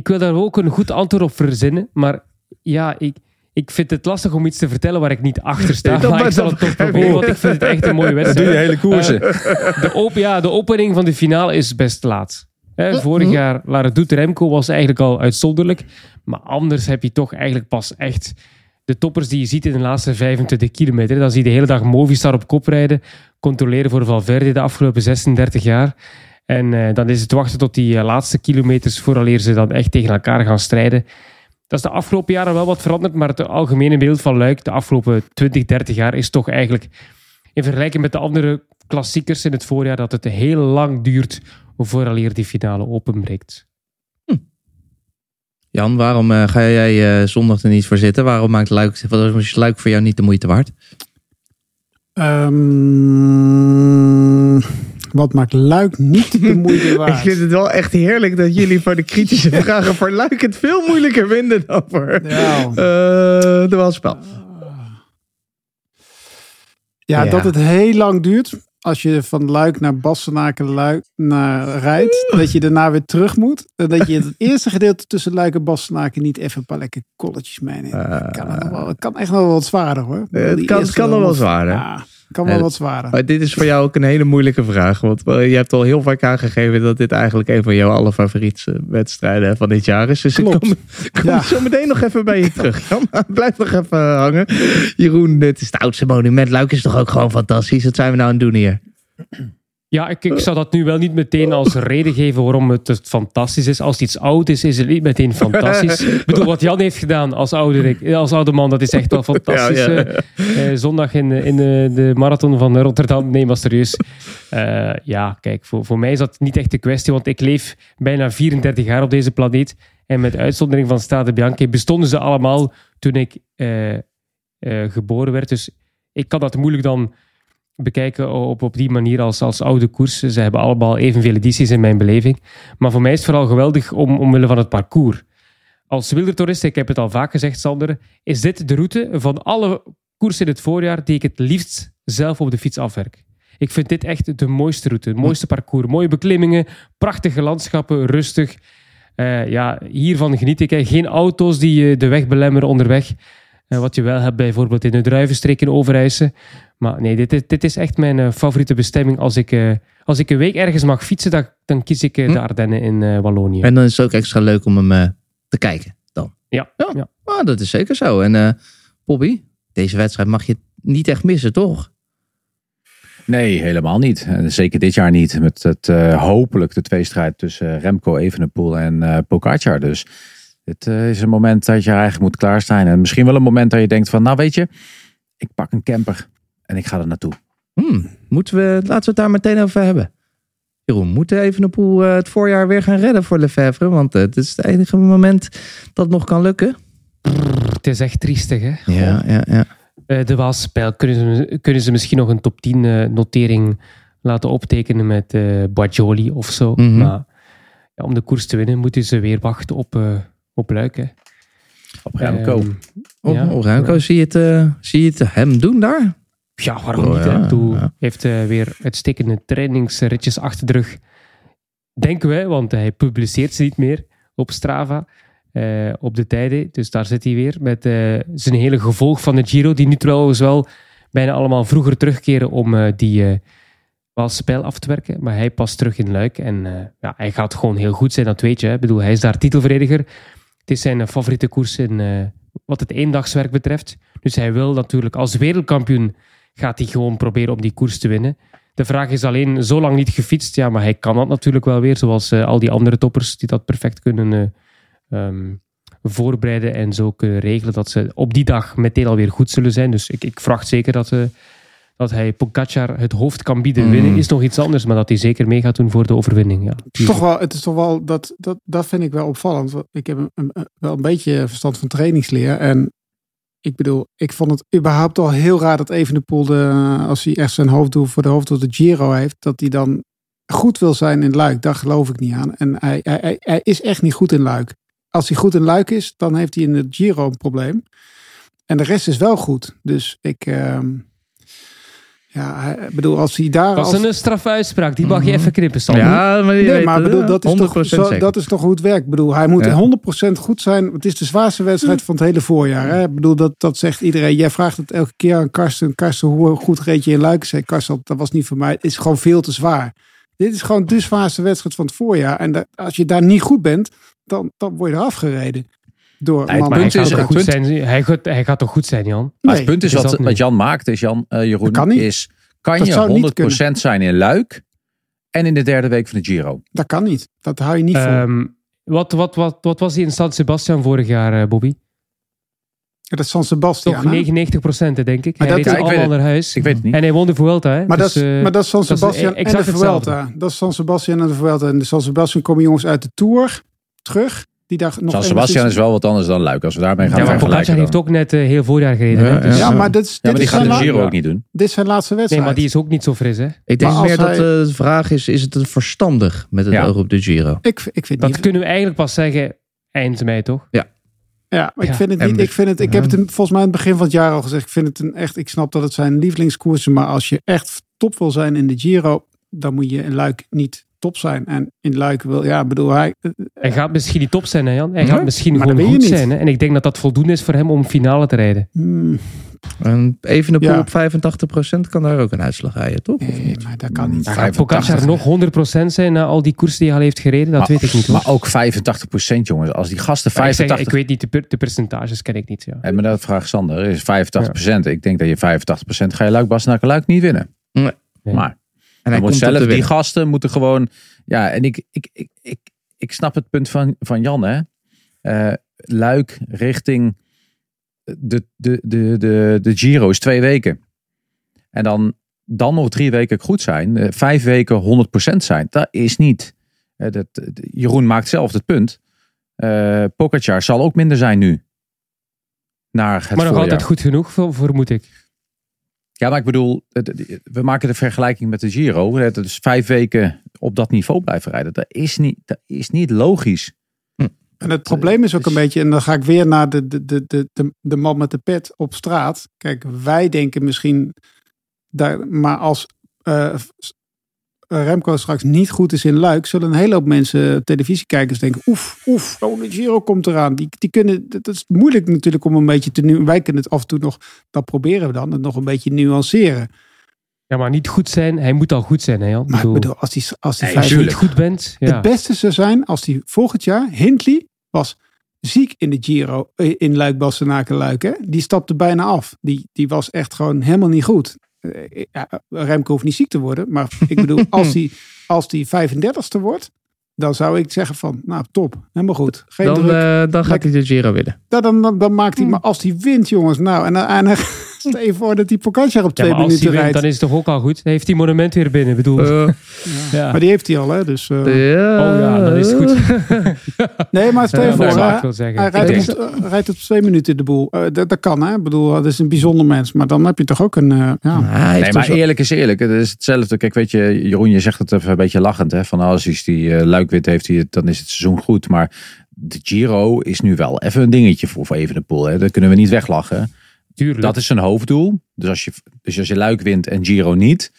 ik wil daar ook een goed antwoord op verzinnen, maar ja, ik, ik vind het lastig om iets te vertellen waar ik niet achter sta. Dat- maar ik zal dat het toch proberen, want ik vind het echt een mooie dat wedstrijd. doe je hele koersen. Eh, de, op, ja, de opening van de finale is best laat. Hè, vorig jaar, Lara Doet Remco was eigenlijk al uitzonderlijk. Maar anders heb je toch eigenlijk pas echt de toppers die je ziet in de laatste 25 kilometer. Dan zie je de hele dag Movistar op kop rijden. Controleren voor Valverde de afgelopen 36 jaar. En eh, dan is het wachten tot die eh, laatste kilometers vooraleer ze dan echt tegen elkaar gaan strijden. Dat is de afgelopen jaren wel wat veranderd, maar het algemene beeld van Luik de afgelopen 20, 30 jaar is toch eigenlijk in vergelijking met de andere klassiekers in het voorjaar dat het heel lang duurt vooraleer die finale openbreekt. Jan, waarom eh, ga jij eh, zondag er niet voor zitten? Waarom maakt Luik, wat is Luik voor jou niet de moeite waard? Ehm, wat maakt Luik niet de moeite waard? Ik vind het wel echt heerlijk dat jullie voor de kritische vragen voor Luik het veel moeilijker vinden dan voor Ja. eh, de. Ja, Ja. dat het heel lang duurt. Als je van Luik naar Bassenaken Luik naar rijdt. Dat je daarna weer terug moet. En dat je het eerste gedeelte tussen Luik en Bassenaken niet even een paar lekker kolletjes meeneemt. Het kan, nog wel- het kan echt nog wel wat zwaarder hoor. Het kan- het kan nog wel zwaarder. Ja, kan wel Eh, wat zwaarder. Maar dit is voor jou ook een hele moeilijke vraag. Want eh, je hebt al heel vaak aangegeven dat dit eigenlijk een van jouw allerfavoriete wedstrijden van dit jaar is. Dus Klopt. ik kom, kom Ja. zo meteen nog even bij je terug. Jan, blijf nog even hangen. Jeroen, dit is het oudste monument. Luik is toch ook gewoon fantastisch? Wat zijn we nou aan het doen hier? Ja, ik, ik zou dat nu wel niet meteen als reden geven waarom het, fantastisch is. Als iets oud is, is het niet meteen fantastisch. ik bedoel, wat Jan heeft gedaan als oude, als oude man, dat is echt wel fantastisch. Ja, ja. eh. Eh, zondag in, de- in de, de marathon van Rotterdam. Nee, maar serieus. Eh, ja, kijk, voor, voor mij is dat niet echt de kwestie, want ik leef bijna 34 jaar op deze planeet. En met uitzondering van Strade Bianchi bestonden ze allemaal toen ik eh, eh, geboren werd. Dus ik kan dat moeilijk dan bekijken op, op die manier als, als oude koers. Ze hebben allemaal evenveel edities in mijn beleving. Maar voor mij is het vooral geweldig om, omwille van het parcours. Als wildertoerist, ik heb het al vaak gezegd, Sander, is dit de route van alle koersen in het voorjaar die ik het liefst zelf op de fiets afwerk. Ik vind dit echt de mooiste route, het mooiste parcours. Mooie beklimmingen, prachtige landschappen, rustig. Eh, ja, hiervan geniet ik. Geen auto's die je de weg belemmeren onderweg. Eh, wat je wel hebt bijvoorbeeld in de druivenstreek in Overijse. Maar nee, dit, is- dit is echt mijn eh, favoriete bestemming. Als ik, eh, als ik een week ergens mag fietsen, dan, dan kies ik eh, de Ardennen in eh, Wallonië. En dan is het ook extra leuk om hem te kijken dan. Ja, Ja. ja. Ah, dat is zeker zo. En eh Bobby, deze wedstrijd mag je niet echt missen, toch? Nee, helemaal niet. Zeker dit jaar niet. Met het eh, hopelijk de tweestrijd tussen Remco Evenepoel en eh Pogacar. Dus dit eh, is een moment dat je eigenlijk moet klaarstaan. En misschien wel een moment dat je denkt van, nou weet je, ik pak een camper en ik ga er naartoe. Hmm, moeten we, laten we het daar meteen over hebben. Jeroen, moet Evenepoel eh, het voorjaar weer gaan redden voor Lefebvre? Want eh, het is het enige moment dat nog kan lukken. Het is echt triestig, hè? Ja, ja, ja. Eh, de Waalspijl, kunnen ze, kunnen ze misschien nog een top 10 eh, notering laten optekenen met eh Bajoli of zo. Mhm. Maar ja, om de koers te winnen moeten ze weer wachten op, eh op Luik. Hè. Op Remco. Ehm, Oh, ja. Remco, zie, je het, zie je het hem doen daar? Ja, waarom Oh, niet? ja, hè? Toe ja. heeft eh, weer uitstekende trainingsritjes achter de rug. Denken wij, want hij publiceert ze niet meer op Strava. eh, op de tijden. Dus daar zit hij weer met eh, zijn hele gevolg van de Giro. Die nu trouwens wel bijna allemaal vroeger terugkeren om eh, die eh spel af te werken. Maar hij past terug in Luik. En ja, hij gaat gewoon heel goed zijn, dat weet je. Hè. Ik bedoel, hij is daar titelverdediger. Het is zijn favoriete koers in, wat het eendagswerk betreft. Dus hij wil natuurlijk als wereldkampioen gaat hij gewoon proberen om die koers te winnen. De vraag is alleen, zo lang niet gefietst, ja, maar hij kan dat natuurlijk wel weer, zoals eh, al die andere toppers die dat perfect kunnen eh, ehm, voorbereiden en zo kunnen regelen dat ze op die dag meteen alweer goed zullen zijn. Dus ik, ik verwacht zeker dat, eh, dat hij Pogacar het hoofd kan bieden. Mm. Winnen is nog iets anders, maar dat hij zeker mee gaat doen voor de overwinning. Ja, Het is toch wel, het is toch wel dat, dat, dat vind ik wel opvallend. Ik heb een, een- een- wel een beetje verstand van trainingsleer. En ik bedoel, ik vond het überhaupt al heel raar dat Evenepoel, de, als hij echt zijn hoofddoel voor de hoofddoel de Giro heeft, dat hij dan goed wil zijn in Luik. Daar geloof ik niet aan. En hij, hij, hij, hij is echt niet goed in Luik. Als hij goed in Luik is, dan heeft hij in de Giro een probleem. En de rest is wel goed. Dus ik, ehm, ja, hij- ik bedoel, als hij daar Dat als... een straffe uitspraak, die mag je even knippen. Ja, maar Nee, weet maar het, bedoel, dat, is toch, 100% zo, dat is toch hoe het werkt. Ik bedoel, hij moet Ja. 100% goed zijn. Het is de zwaarste wedstrijd van het hele voorjaar. Hè? Ik bedoel, dat, dat zegt iedereen. Jij vraagt het elke keer aan Karsten. Karsten, hoe goed reed je in Luik? Zei Karsten, dat was niet voor mij. Het is gewoon veel te zwaar. Dit is gewoon de zwaarste wedstrijd van het voorjaar. En da- als je daar niet goed bent, dan, dan word je eraf gereden. Door Nee, punt Hij is- gaat, goed zijn. Hij, gaat, hij gaat toch goed zijn, Jan? Maar het punt is, is wat, wat Jan maakt, is Jan, eh, Jeroen, kan niet. is kan Dat je zou niet 100% zijn in Luik en in de derde week van de Giro. Dat kan niet. Dat hou je niet vol. Ehm, wat, wat, wat, wat was hij in San Sebastian vorig jaar, eh, Bobby? Ja, dat is San Sebastian. Toch hè? 99 procent, denk ik. Maar hij dat- reed Ja, allemaal naar huis. Ik weet het niet. En hij won de Vuelta, hè? Maar, Dus, dat is, eh, maar dat is San dat is Sebastian en de. Vuelta. Dat is San Sebastian en de Vuelta. En de San Sebastian komen jongens uit de Tour terug. Die daar nog San Sebastian is wel wat anders dan Luik. Als we daarmee gaan Ja, maar vergelijken. Pogacar heeft ook net eh, heel voorjaar gereden. Ja, hè? Dus- Ja, maar dit, is- Ja, maar dit die is gaat de Giro ook niet doen. Dit is zijn laatste Nee, wedstrijd. maar die is ook niet zo fris, hè? Ik denk meer dat eh, de vraag is, is het een verstandig met het Ja. oog op de Giro? ik, ik vind Dat niet. kunnen we eigenlijk pas zeggen eind mei, toch? Ja, maar ik Ja. vind het niet. Ik, vind het, ik ja. heb het in- volgens mij aan het begin van het jaar al gezegd. Ik vind het een echt. Ik snap dat het zijn lievelingskoers is. Maar als je echt top wil zijn in de Giro, dan moet je in Luik niet top zijn. En in Luik wil, ja, bedoel hij. Hij gaat misschien niet top zijn, hè, Jan? Hij gaat misschien maar gewoon goed zijn. Hè? En ik denk dat dat voldoende is voor hem om finale te rijden. hmm, En even een Ja. op 85% kan daar ook een uitslag rijden, toch? Of nee, niet? maar dat kan niet. Daar gaat Pogacar nog 100% zijn na al die koersen die hij al heeft gereden? Dat Maar- weet ik niet, hoor. Maar ook 85% jongens. Als die gasten Maar ik, zeg, 85... ik weet niet, de, per- de percentages ken ik niet. Ja. En maar dat vraagt Sander. Is 85%. Ik denk dat je 85% ga je Luik Bas naar Luik niet winnen. Nee. Nee. Maar En hij moet zelf, die gasten moeten gewoon... Ja, en ik, ik, ik, ik, ik snap het punt van, van Jan, hè. Eh, Luik richting de, de, de, de, de Giro is twee weken. En dan, dan nog drie weken goed zijn. eh, vijf weken 100% zijn. Dat is niet... dat, Jeroen maakt zelf het punt. Eh Pogacar zal ook minder zijn nu. Naar het maar nog voorjaar. altijd goed genoeg, voor, vermoed ik. Ja, maar ik bedoel, we maken de vergelijking met de Giro. Is vijf weken op dat niveau blijven rijden. Dat is niet, dat is niet logisch. En het probleem is ook een beetje, en dan ga ik weer naar de, de, de, de, de, de man met de pet op straat. Kijk, wij denken misschien, daar, maar als eh, Remco straks niet goed is in Luik, zullen een hele hoop mensen, televisiekijkers, denken: oef, oef, oh, de Giro komt eraan. Die, die kunnen, dat is moeilijk natuurlijk om een beetje te nu. Wij kunnen het af en toe nog, dat proberen we dan, het nog een beetje nuanceren. Ja, maar niet goed zijn, hij moet al goed zijn, hè? Maar ik bedoel, als die, als die Nee, je niet goed bent, ja. Het beste zou zijn als hij volgend jaar, Hindley, was ziek in de Giro eh, in Luik, Bastenaken, Luik. Hè? Die stapte bijna af. Die, die was echt gewoon helemaal niet goed. Eh, ja, Remco hoeft niet ziek te worden. Maar ik bedoel, als hij als die 35ste wordt, dan zou ik zeggen van, nou top, helemaal goed. Geen Dan, druk. eh, dan gaat hij de Giro winnen. Dan, dan, dan, dan maakt hij, maar als hij wint, jongens, nou, en, en, en stel je voor dat die Pogacar op twee minuten hij wint, rijdt. dan is het toch ook al goed? Hij heeft die monument weer binnen, bedoel. Eh, ja. Maar die heeft hij al, hè? Dus, eh, ja. Oh ja, dan is het goed. Nee, maar stel je voor, hij, hij rijdt, op, eh, rijdt op twee minuten de boel. Eh, dat, dat kan, hè? Ik bedoel, dat is een bijzonder mens. Maar dan heb je toch ook een... eh, ja. Hij Nee, maar dus- eerlijk is eerlijk. Het is hetzelfde. Kijk, weet je, Jeroen, je zegt het even een beetje lachend. Hè? Van als hij die Luik wint heeft, hij het, dan is het seizoen goed. Maar de Giro is nu wel even een dingetje voor, voor Evenepoel. Hè? Dat kunnen we niet weglachen. Tuurlijk. Dat is zijn hoofddoel. Dus als je, dus als je Luik wint en Giro niet,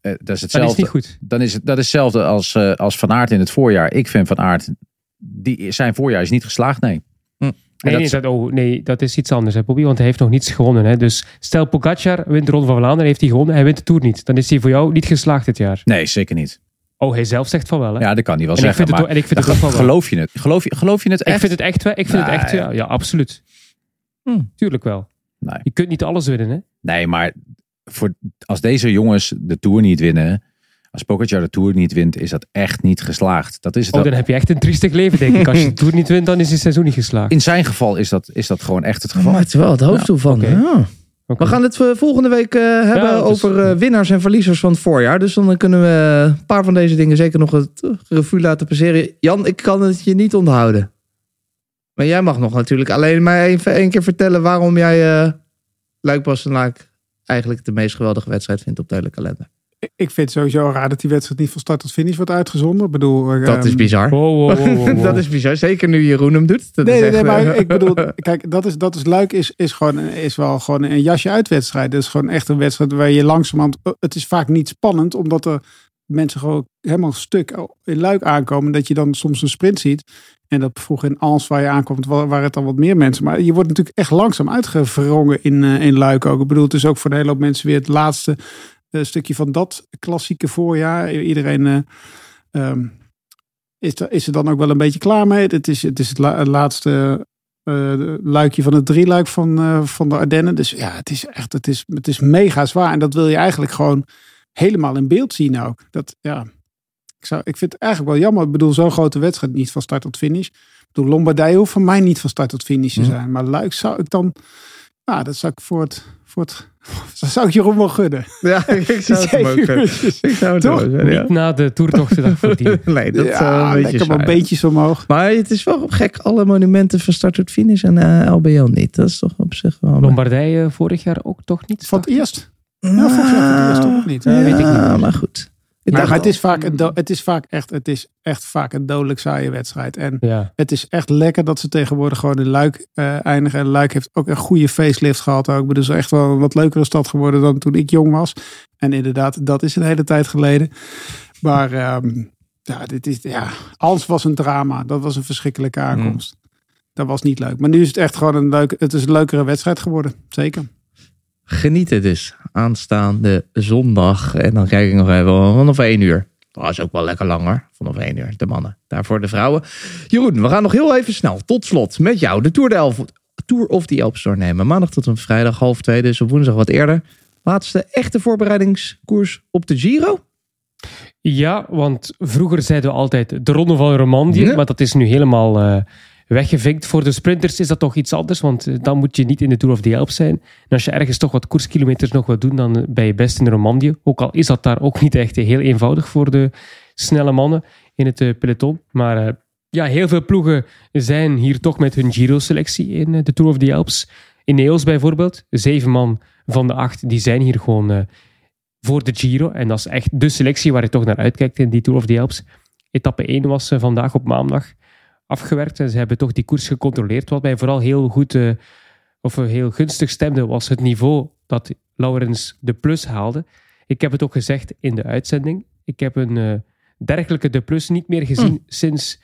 eh, dat is dat is hetzelfde. niet goed. Dan is het, dat is hetzelfde als, eh, als Van Aert in het voorjaar. Ik vind Van Aert, die, zijn voorjaar is niet geslaagd, nee. En Nee, dat- nee, dat, oh, nee, dat is iets anders, hè, Bobby. Want hij heeft nog niets gewonnen. Hè. Dus stel Pogacar wint de Ronde van Vlaanderen, heeft hij gewonnen. Hij wint de Tour niet. Dan is hij voor jou niet geslaagd dit jaar. Nee, zeker niet. Oh, hij zelf zegt van wel, hè? Ja, dat kan hij wel En ik zeggen. het maar ook- en ik vind het ook wel. Geloof je het? Geloof je, geloof je het ik echt? vind het echt, wel- ik vind het echt ja, ja, absoluut. Tuurlijk wel. Nee. Je kunt niet alles winnen, hè? Nee, maar voor, als deze jongens de Tour niet winnen, als Pogacar de Tour niet wint, is dat echt niet geslaagd. Dat is het Oh, dan heb je echt een triestig leven, denk ik. Als je de Tour niet wint, dan is het seizoen niet geslaagd. In zijn geval is dat, is dat gewoon echt het geval. Maar het is wel het hoofddoel van. oké. ja. We gaan het eh, volgende week eh, hebben over eh, winnaars en verliezers van het voorjaar. Dus dan kunnen we een paar van deze dingen zeker nog het revue laten passeren. Jan, ik kan het je niet onthouden. Maar jij mag nog natuurlijk alleen maar even één keer vertellen waarom jij eh Luik Bastenaak eigenlijk de meest geweldige wedstrijd vindt op de hele kalender. Ik- vind het sowieso raar dat die wedstrijd niet van start tot finish wordt uitgezonden. Ik bedoel, eh, Dat is ehm, bizar. Wow, wow, wow, wow, wow. dat is bizar. Zeker nu Jeroen hem doet. Dat Nee, is nee, echt, nee, maar eh, ik bedoel, kijk, dat is, dat is Luik is, is, gewoon, is wel gewoon een jasje uitwedstrijd. Dat is gewoon echt een wedstrijd waar je langzamerhand... Het is vaak niet spannend, omdat er mensen gewoon helemaal stuk in Luik aankomen. Dat je dan soms een sprint ziet. En dat vroeger in Als waar je aankomt, wa- waren het dan wat meer mensen. Maar je wordt natuurlijk echt langzaam uitgevrongen in, eh, in Luik ook. Ik bedoel, het is ook voor een hele hoop mensen weer het laatste eh, stukje van dat klassieke voorjaar. Iedereen... eh, ehm, is, er, is er dan ook wel een beetje klaar mee. Het is het, is het la- laatste luikje van het drieluik van, van de Ardennen. Dus ja, het is echt, het is, het is mega zwaar. En dat wil je eigenlijk gewoon helemaal in beeld zien ook. Dat, ja, ik, zou, ik vind het eigenlijk wel jammer. Ik bedoel, zo'n grote wedstrijd niet van start tot finish. Ik bedoel, Lombardije hoeft voor mij niet van start tot finish te zijn. Maar Luik zou ik dan... Nou, dat zou ik voor het... Voor het dat zou ik Jeroen wel gunnen. Ja, ik zou het hem ook gunnen. Ik zou het Toch? gunnen, ja. Niet na de toertochtdag verdienen. Nee, dat is ja, wel een beetje lekker maar beetjes omhoog. Maar het is wel gek, alle monumenten van start tot finish en eh, LBL niet. Dat is toch op zich wel... Lombardije vorig jaar ook toch niet? Van het eerst. Ja, volgens mij van het eerst toch ook niet. Ja, weet ik niet. maar goed. Ik Maar, het is vaak, een do- het is vaak echt, het is echt vaak een dodelijk saaie wedstrijd. En Ja. het is echt lekker dat ze tegenwoordig gewoon in Luik eh, eindigen. En Luik heeft ook een goede facelift gehad. Ook. Ik bedoel, het is echt wel een wat leukere stad geworden dan toen ik jong was. En inderdaad, dat is een hele tijd geleden. Maar ehm, ja, dit is, ja, alles was een drama. Dat was een verschrikkelijke aankomst. Dat was niet leuk. Maar nu is het echt gewoon een leuke, het is een leukere wedstrijd geworden. Zeker. Genieten dus. Aanstaande zondag. En dan kijk ik nog even vanaf 1 uur. Dat is ook wel lekker langer. Vanaf 1 uur. De mannen. Daarvoor de vrouwen. Jeroen, we gaan nog heel even snel. Tot slot met jou. De Tour, de Elf, Tour of the Alps doornemen. Maandag tot en vrijdag half twee. Dus op woensdag wat eerder. Laatste echte voorbereidingskoers op de Giro. Ja, want vroeger zeiden we altijd de Ronde van Romandie, Ja. maar dat is nu helemaal eh, weggevinkt. Voor de sprinters is dat toch iets anders, want eh, dan moet je niet in de Tour of the Alps zijn. En als je ergens toch wat koerskilometers nog wilt doen, dan eh, ben je best in de Romandie. Ook al is dat daar ook niet echt heel eenvoudig voor de snelle mannen in het eh, peloton. Maar ja, heel veel ploegen zijn hier toch met hun Giro-selectie in de Tour of the Alps. Ineos bijvoorbeeld, zeven man van de acht, die zijn hier gewoon... voor de Giro. En dat is echt de selectie waar je toch naar uitkijkt in die Tour of the Alps. Etappe 1 was vandaag op maandag afgewerkt. En ze hebben toch die koers gecontroleerd. Wat mij vooral heel goed eh, of eh, heel gunstig stemde, was het niveau dat Laurens de Plus haalde. Ik heb het ook gezegd in de uitzending. Ik heb een eh, dergelijke de Plus niet meer gezien sinds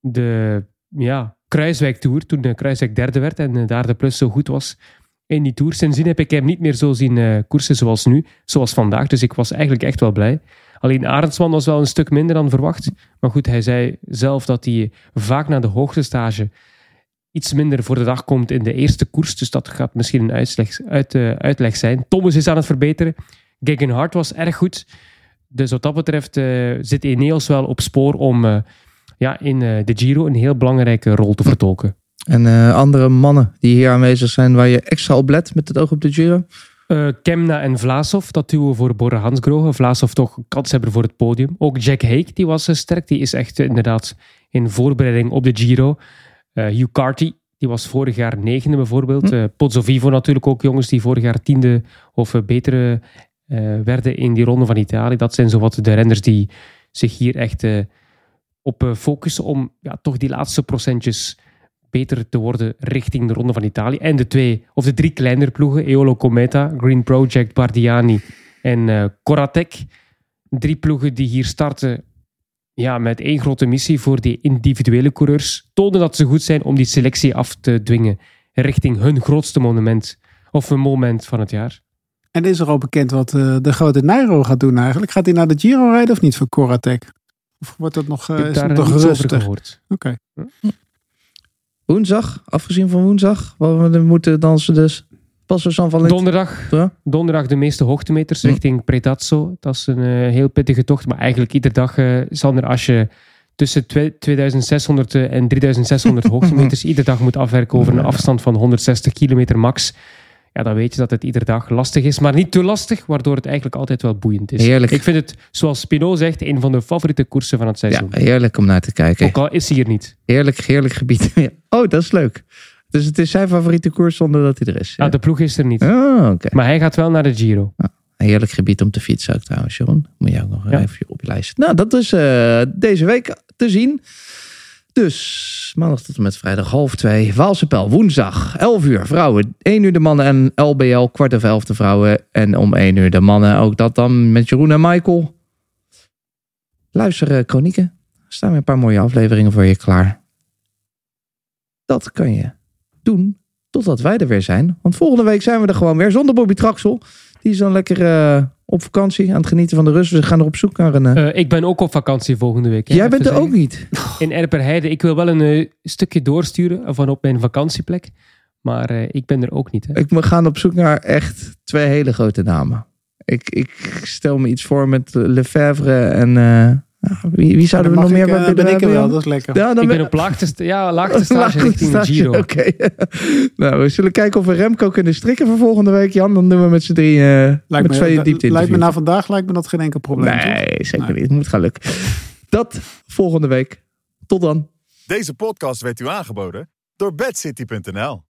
de ja, Kruiswijk Tour. Toen de Kruiswijk derde werd en daar de Plus zo goed was in die Tour. Sindsdien heb ik hem niet meer zo zien koersen zoals nu, zoals vandaag. Dus ik was eigenlijk echt wel blij. Alleen Arendsman was wel een stuk minder dan verwacht. Maar goed, hij zei zelf dat hij vaak na de hoogtestage iets minder voor de dag komt in de eerste koers. Dus dat gaat misschien een uitleg, uit, eh, uitleg zijn. Thomas is aan het verbeteren. Gegenhard was erg goed. Dus wat dat betreft eh, zit Ineos wel op spoor om eh, ja, in de Giro een heel belangrijke rol te vertolken. En andere mannen die hier aanwezig zijn waar je extra op let met het oog op de Giro. Eh, Kemna en Vlasov, dat duo voor Borre Hansgrohe. Vlasov toch kanshebber voor het podium. Ook Jack Hake, die was eh, sterk. Die is echt eh, inderdaad in voorbereiding op de Giro. Eh Hugh Carty, die was vorig jaar negende bijvoorbeeld. Pozzo Vivo natuurlijk ook jongens die vorig jaar tiende of betere werden in die ronde van Italië. Dat zijn zowat de renners die zich hier echt op focussen om ja, toch die laatste procentjes beter te worden richting de Ronde van Italië. En de twee, of de drie kleinere ploegen, Eolo Cometa, Green Project, Bardiani en eh Coratec. Drie ploegen die hier starten ja, met één grote missie voor die individuele coureurs. Tonen dat ze goed zijn om die selectie af te dwingen richting hun grootste monument of een moment van het jaar. En is er al bekend wat eh, de grote Nairo gaat doen eigenlijk? Gaat hij naar de Giro rijden of niet voor Coratec? Of wordt dat nog, heb is daar nog rustig? gehoord. Woensdag, afgezien van woensdag, waar we moeten dansen dus. Passo San Valentin. Donderdag, Ja. donderdag de meeste hoogtemeters Hm. richting Predazzo. Dat is een eh, heel pittige tocht. Maar eigenlijk iedere dag, eh Sander, als je tussen twe- 2600 en 3600 hoogtemeters iedere dag moet afwerken over een afstand van 160 kilometer max. Ja, dan weet je dat het iedere dag lastig is. Maar niet te lastig, waardoor het eigenlijk altijd wel boeiend is. Heerlijk. Ik vind het, zoals Pinot zegt, een van de favoriete koersen van het Ja, seizoen. heerlijk om naar te kijken. Ook al is hij hier niet. Heerlijk, heerlijk gebied. Ja. Oh, dat is leuk. Dus het is zijn favoriete koers zonder dat hij er is. Ah, de ploeg is er niet. Oh, oké. Maar hij gaat wel naar de Giro. Een heerlijk gebied om te fietsen ook trouwens, Jeroen. Moet je ook nog Ja. even op je lijst. Nou, dat is eh, deze week te zien. Dus maandag tot en met vrijdag half twee. Waalse Pijl, woensdag 11 uur vrouwen. 1 uur de mannen en LBL kwart over elf de vrouwen. En om 1 uur de mannen. Ook dat dan met Jeroen en Michael. Luister chronieken. Er staan weer een paar mooie afleveringen voor je klaar. Dat kan je doen totdat wij er weer zijn. Want volgende week zijn we er gewoon weer zonder Bobby Traxel. Die is dan lekker eh, op vakantie aan het genieten van de rust. We gaan er op zoek naar een... eh, Eh, ik ben ook op vakantie volgende week. hè. Jij bent er zeggen. ook niet. In Erperheide. Ik wil wel een eh, stukje doorsturen van op mijn vakantieplek. Maar ik ben er ook niet. Hè. Ik we gaan op zoek naar echt twee hele grote namen. Ik, ik stel me iets voor met Lefebvre en... eh, wie, wie zouden we nog meer bij eh, ben ik er hebben, wel, dat is lekker. Ja, dan ik ben ben- op laagste, st- ja, laagste stage Laagste richting de stage, Giro. Oké. nou, we zullen kijken of we Remco kunnen strikken voor volgende week, Jan. Dan doen we met z'n drie eh Lijkt met me, twee diepte lijkt me na vandaag lijkt me dat geen enkel probleem. toch? Nee, zeker Nee. niet. Het moet gaan lukken. Dat volgende week. Tot dan. Deze podcast werd u aangeboden door bedcity.nl.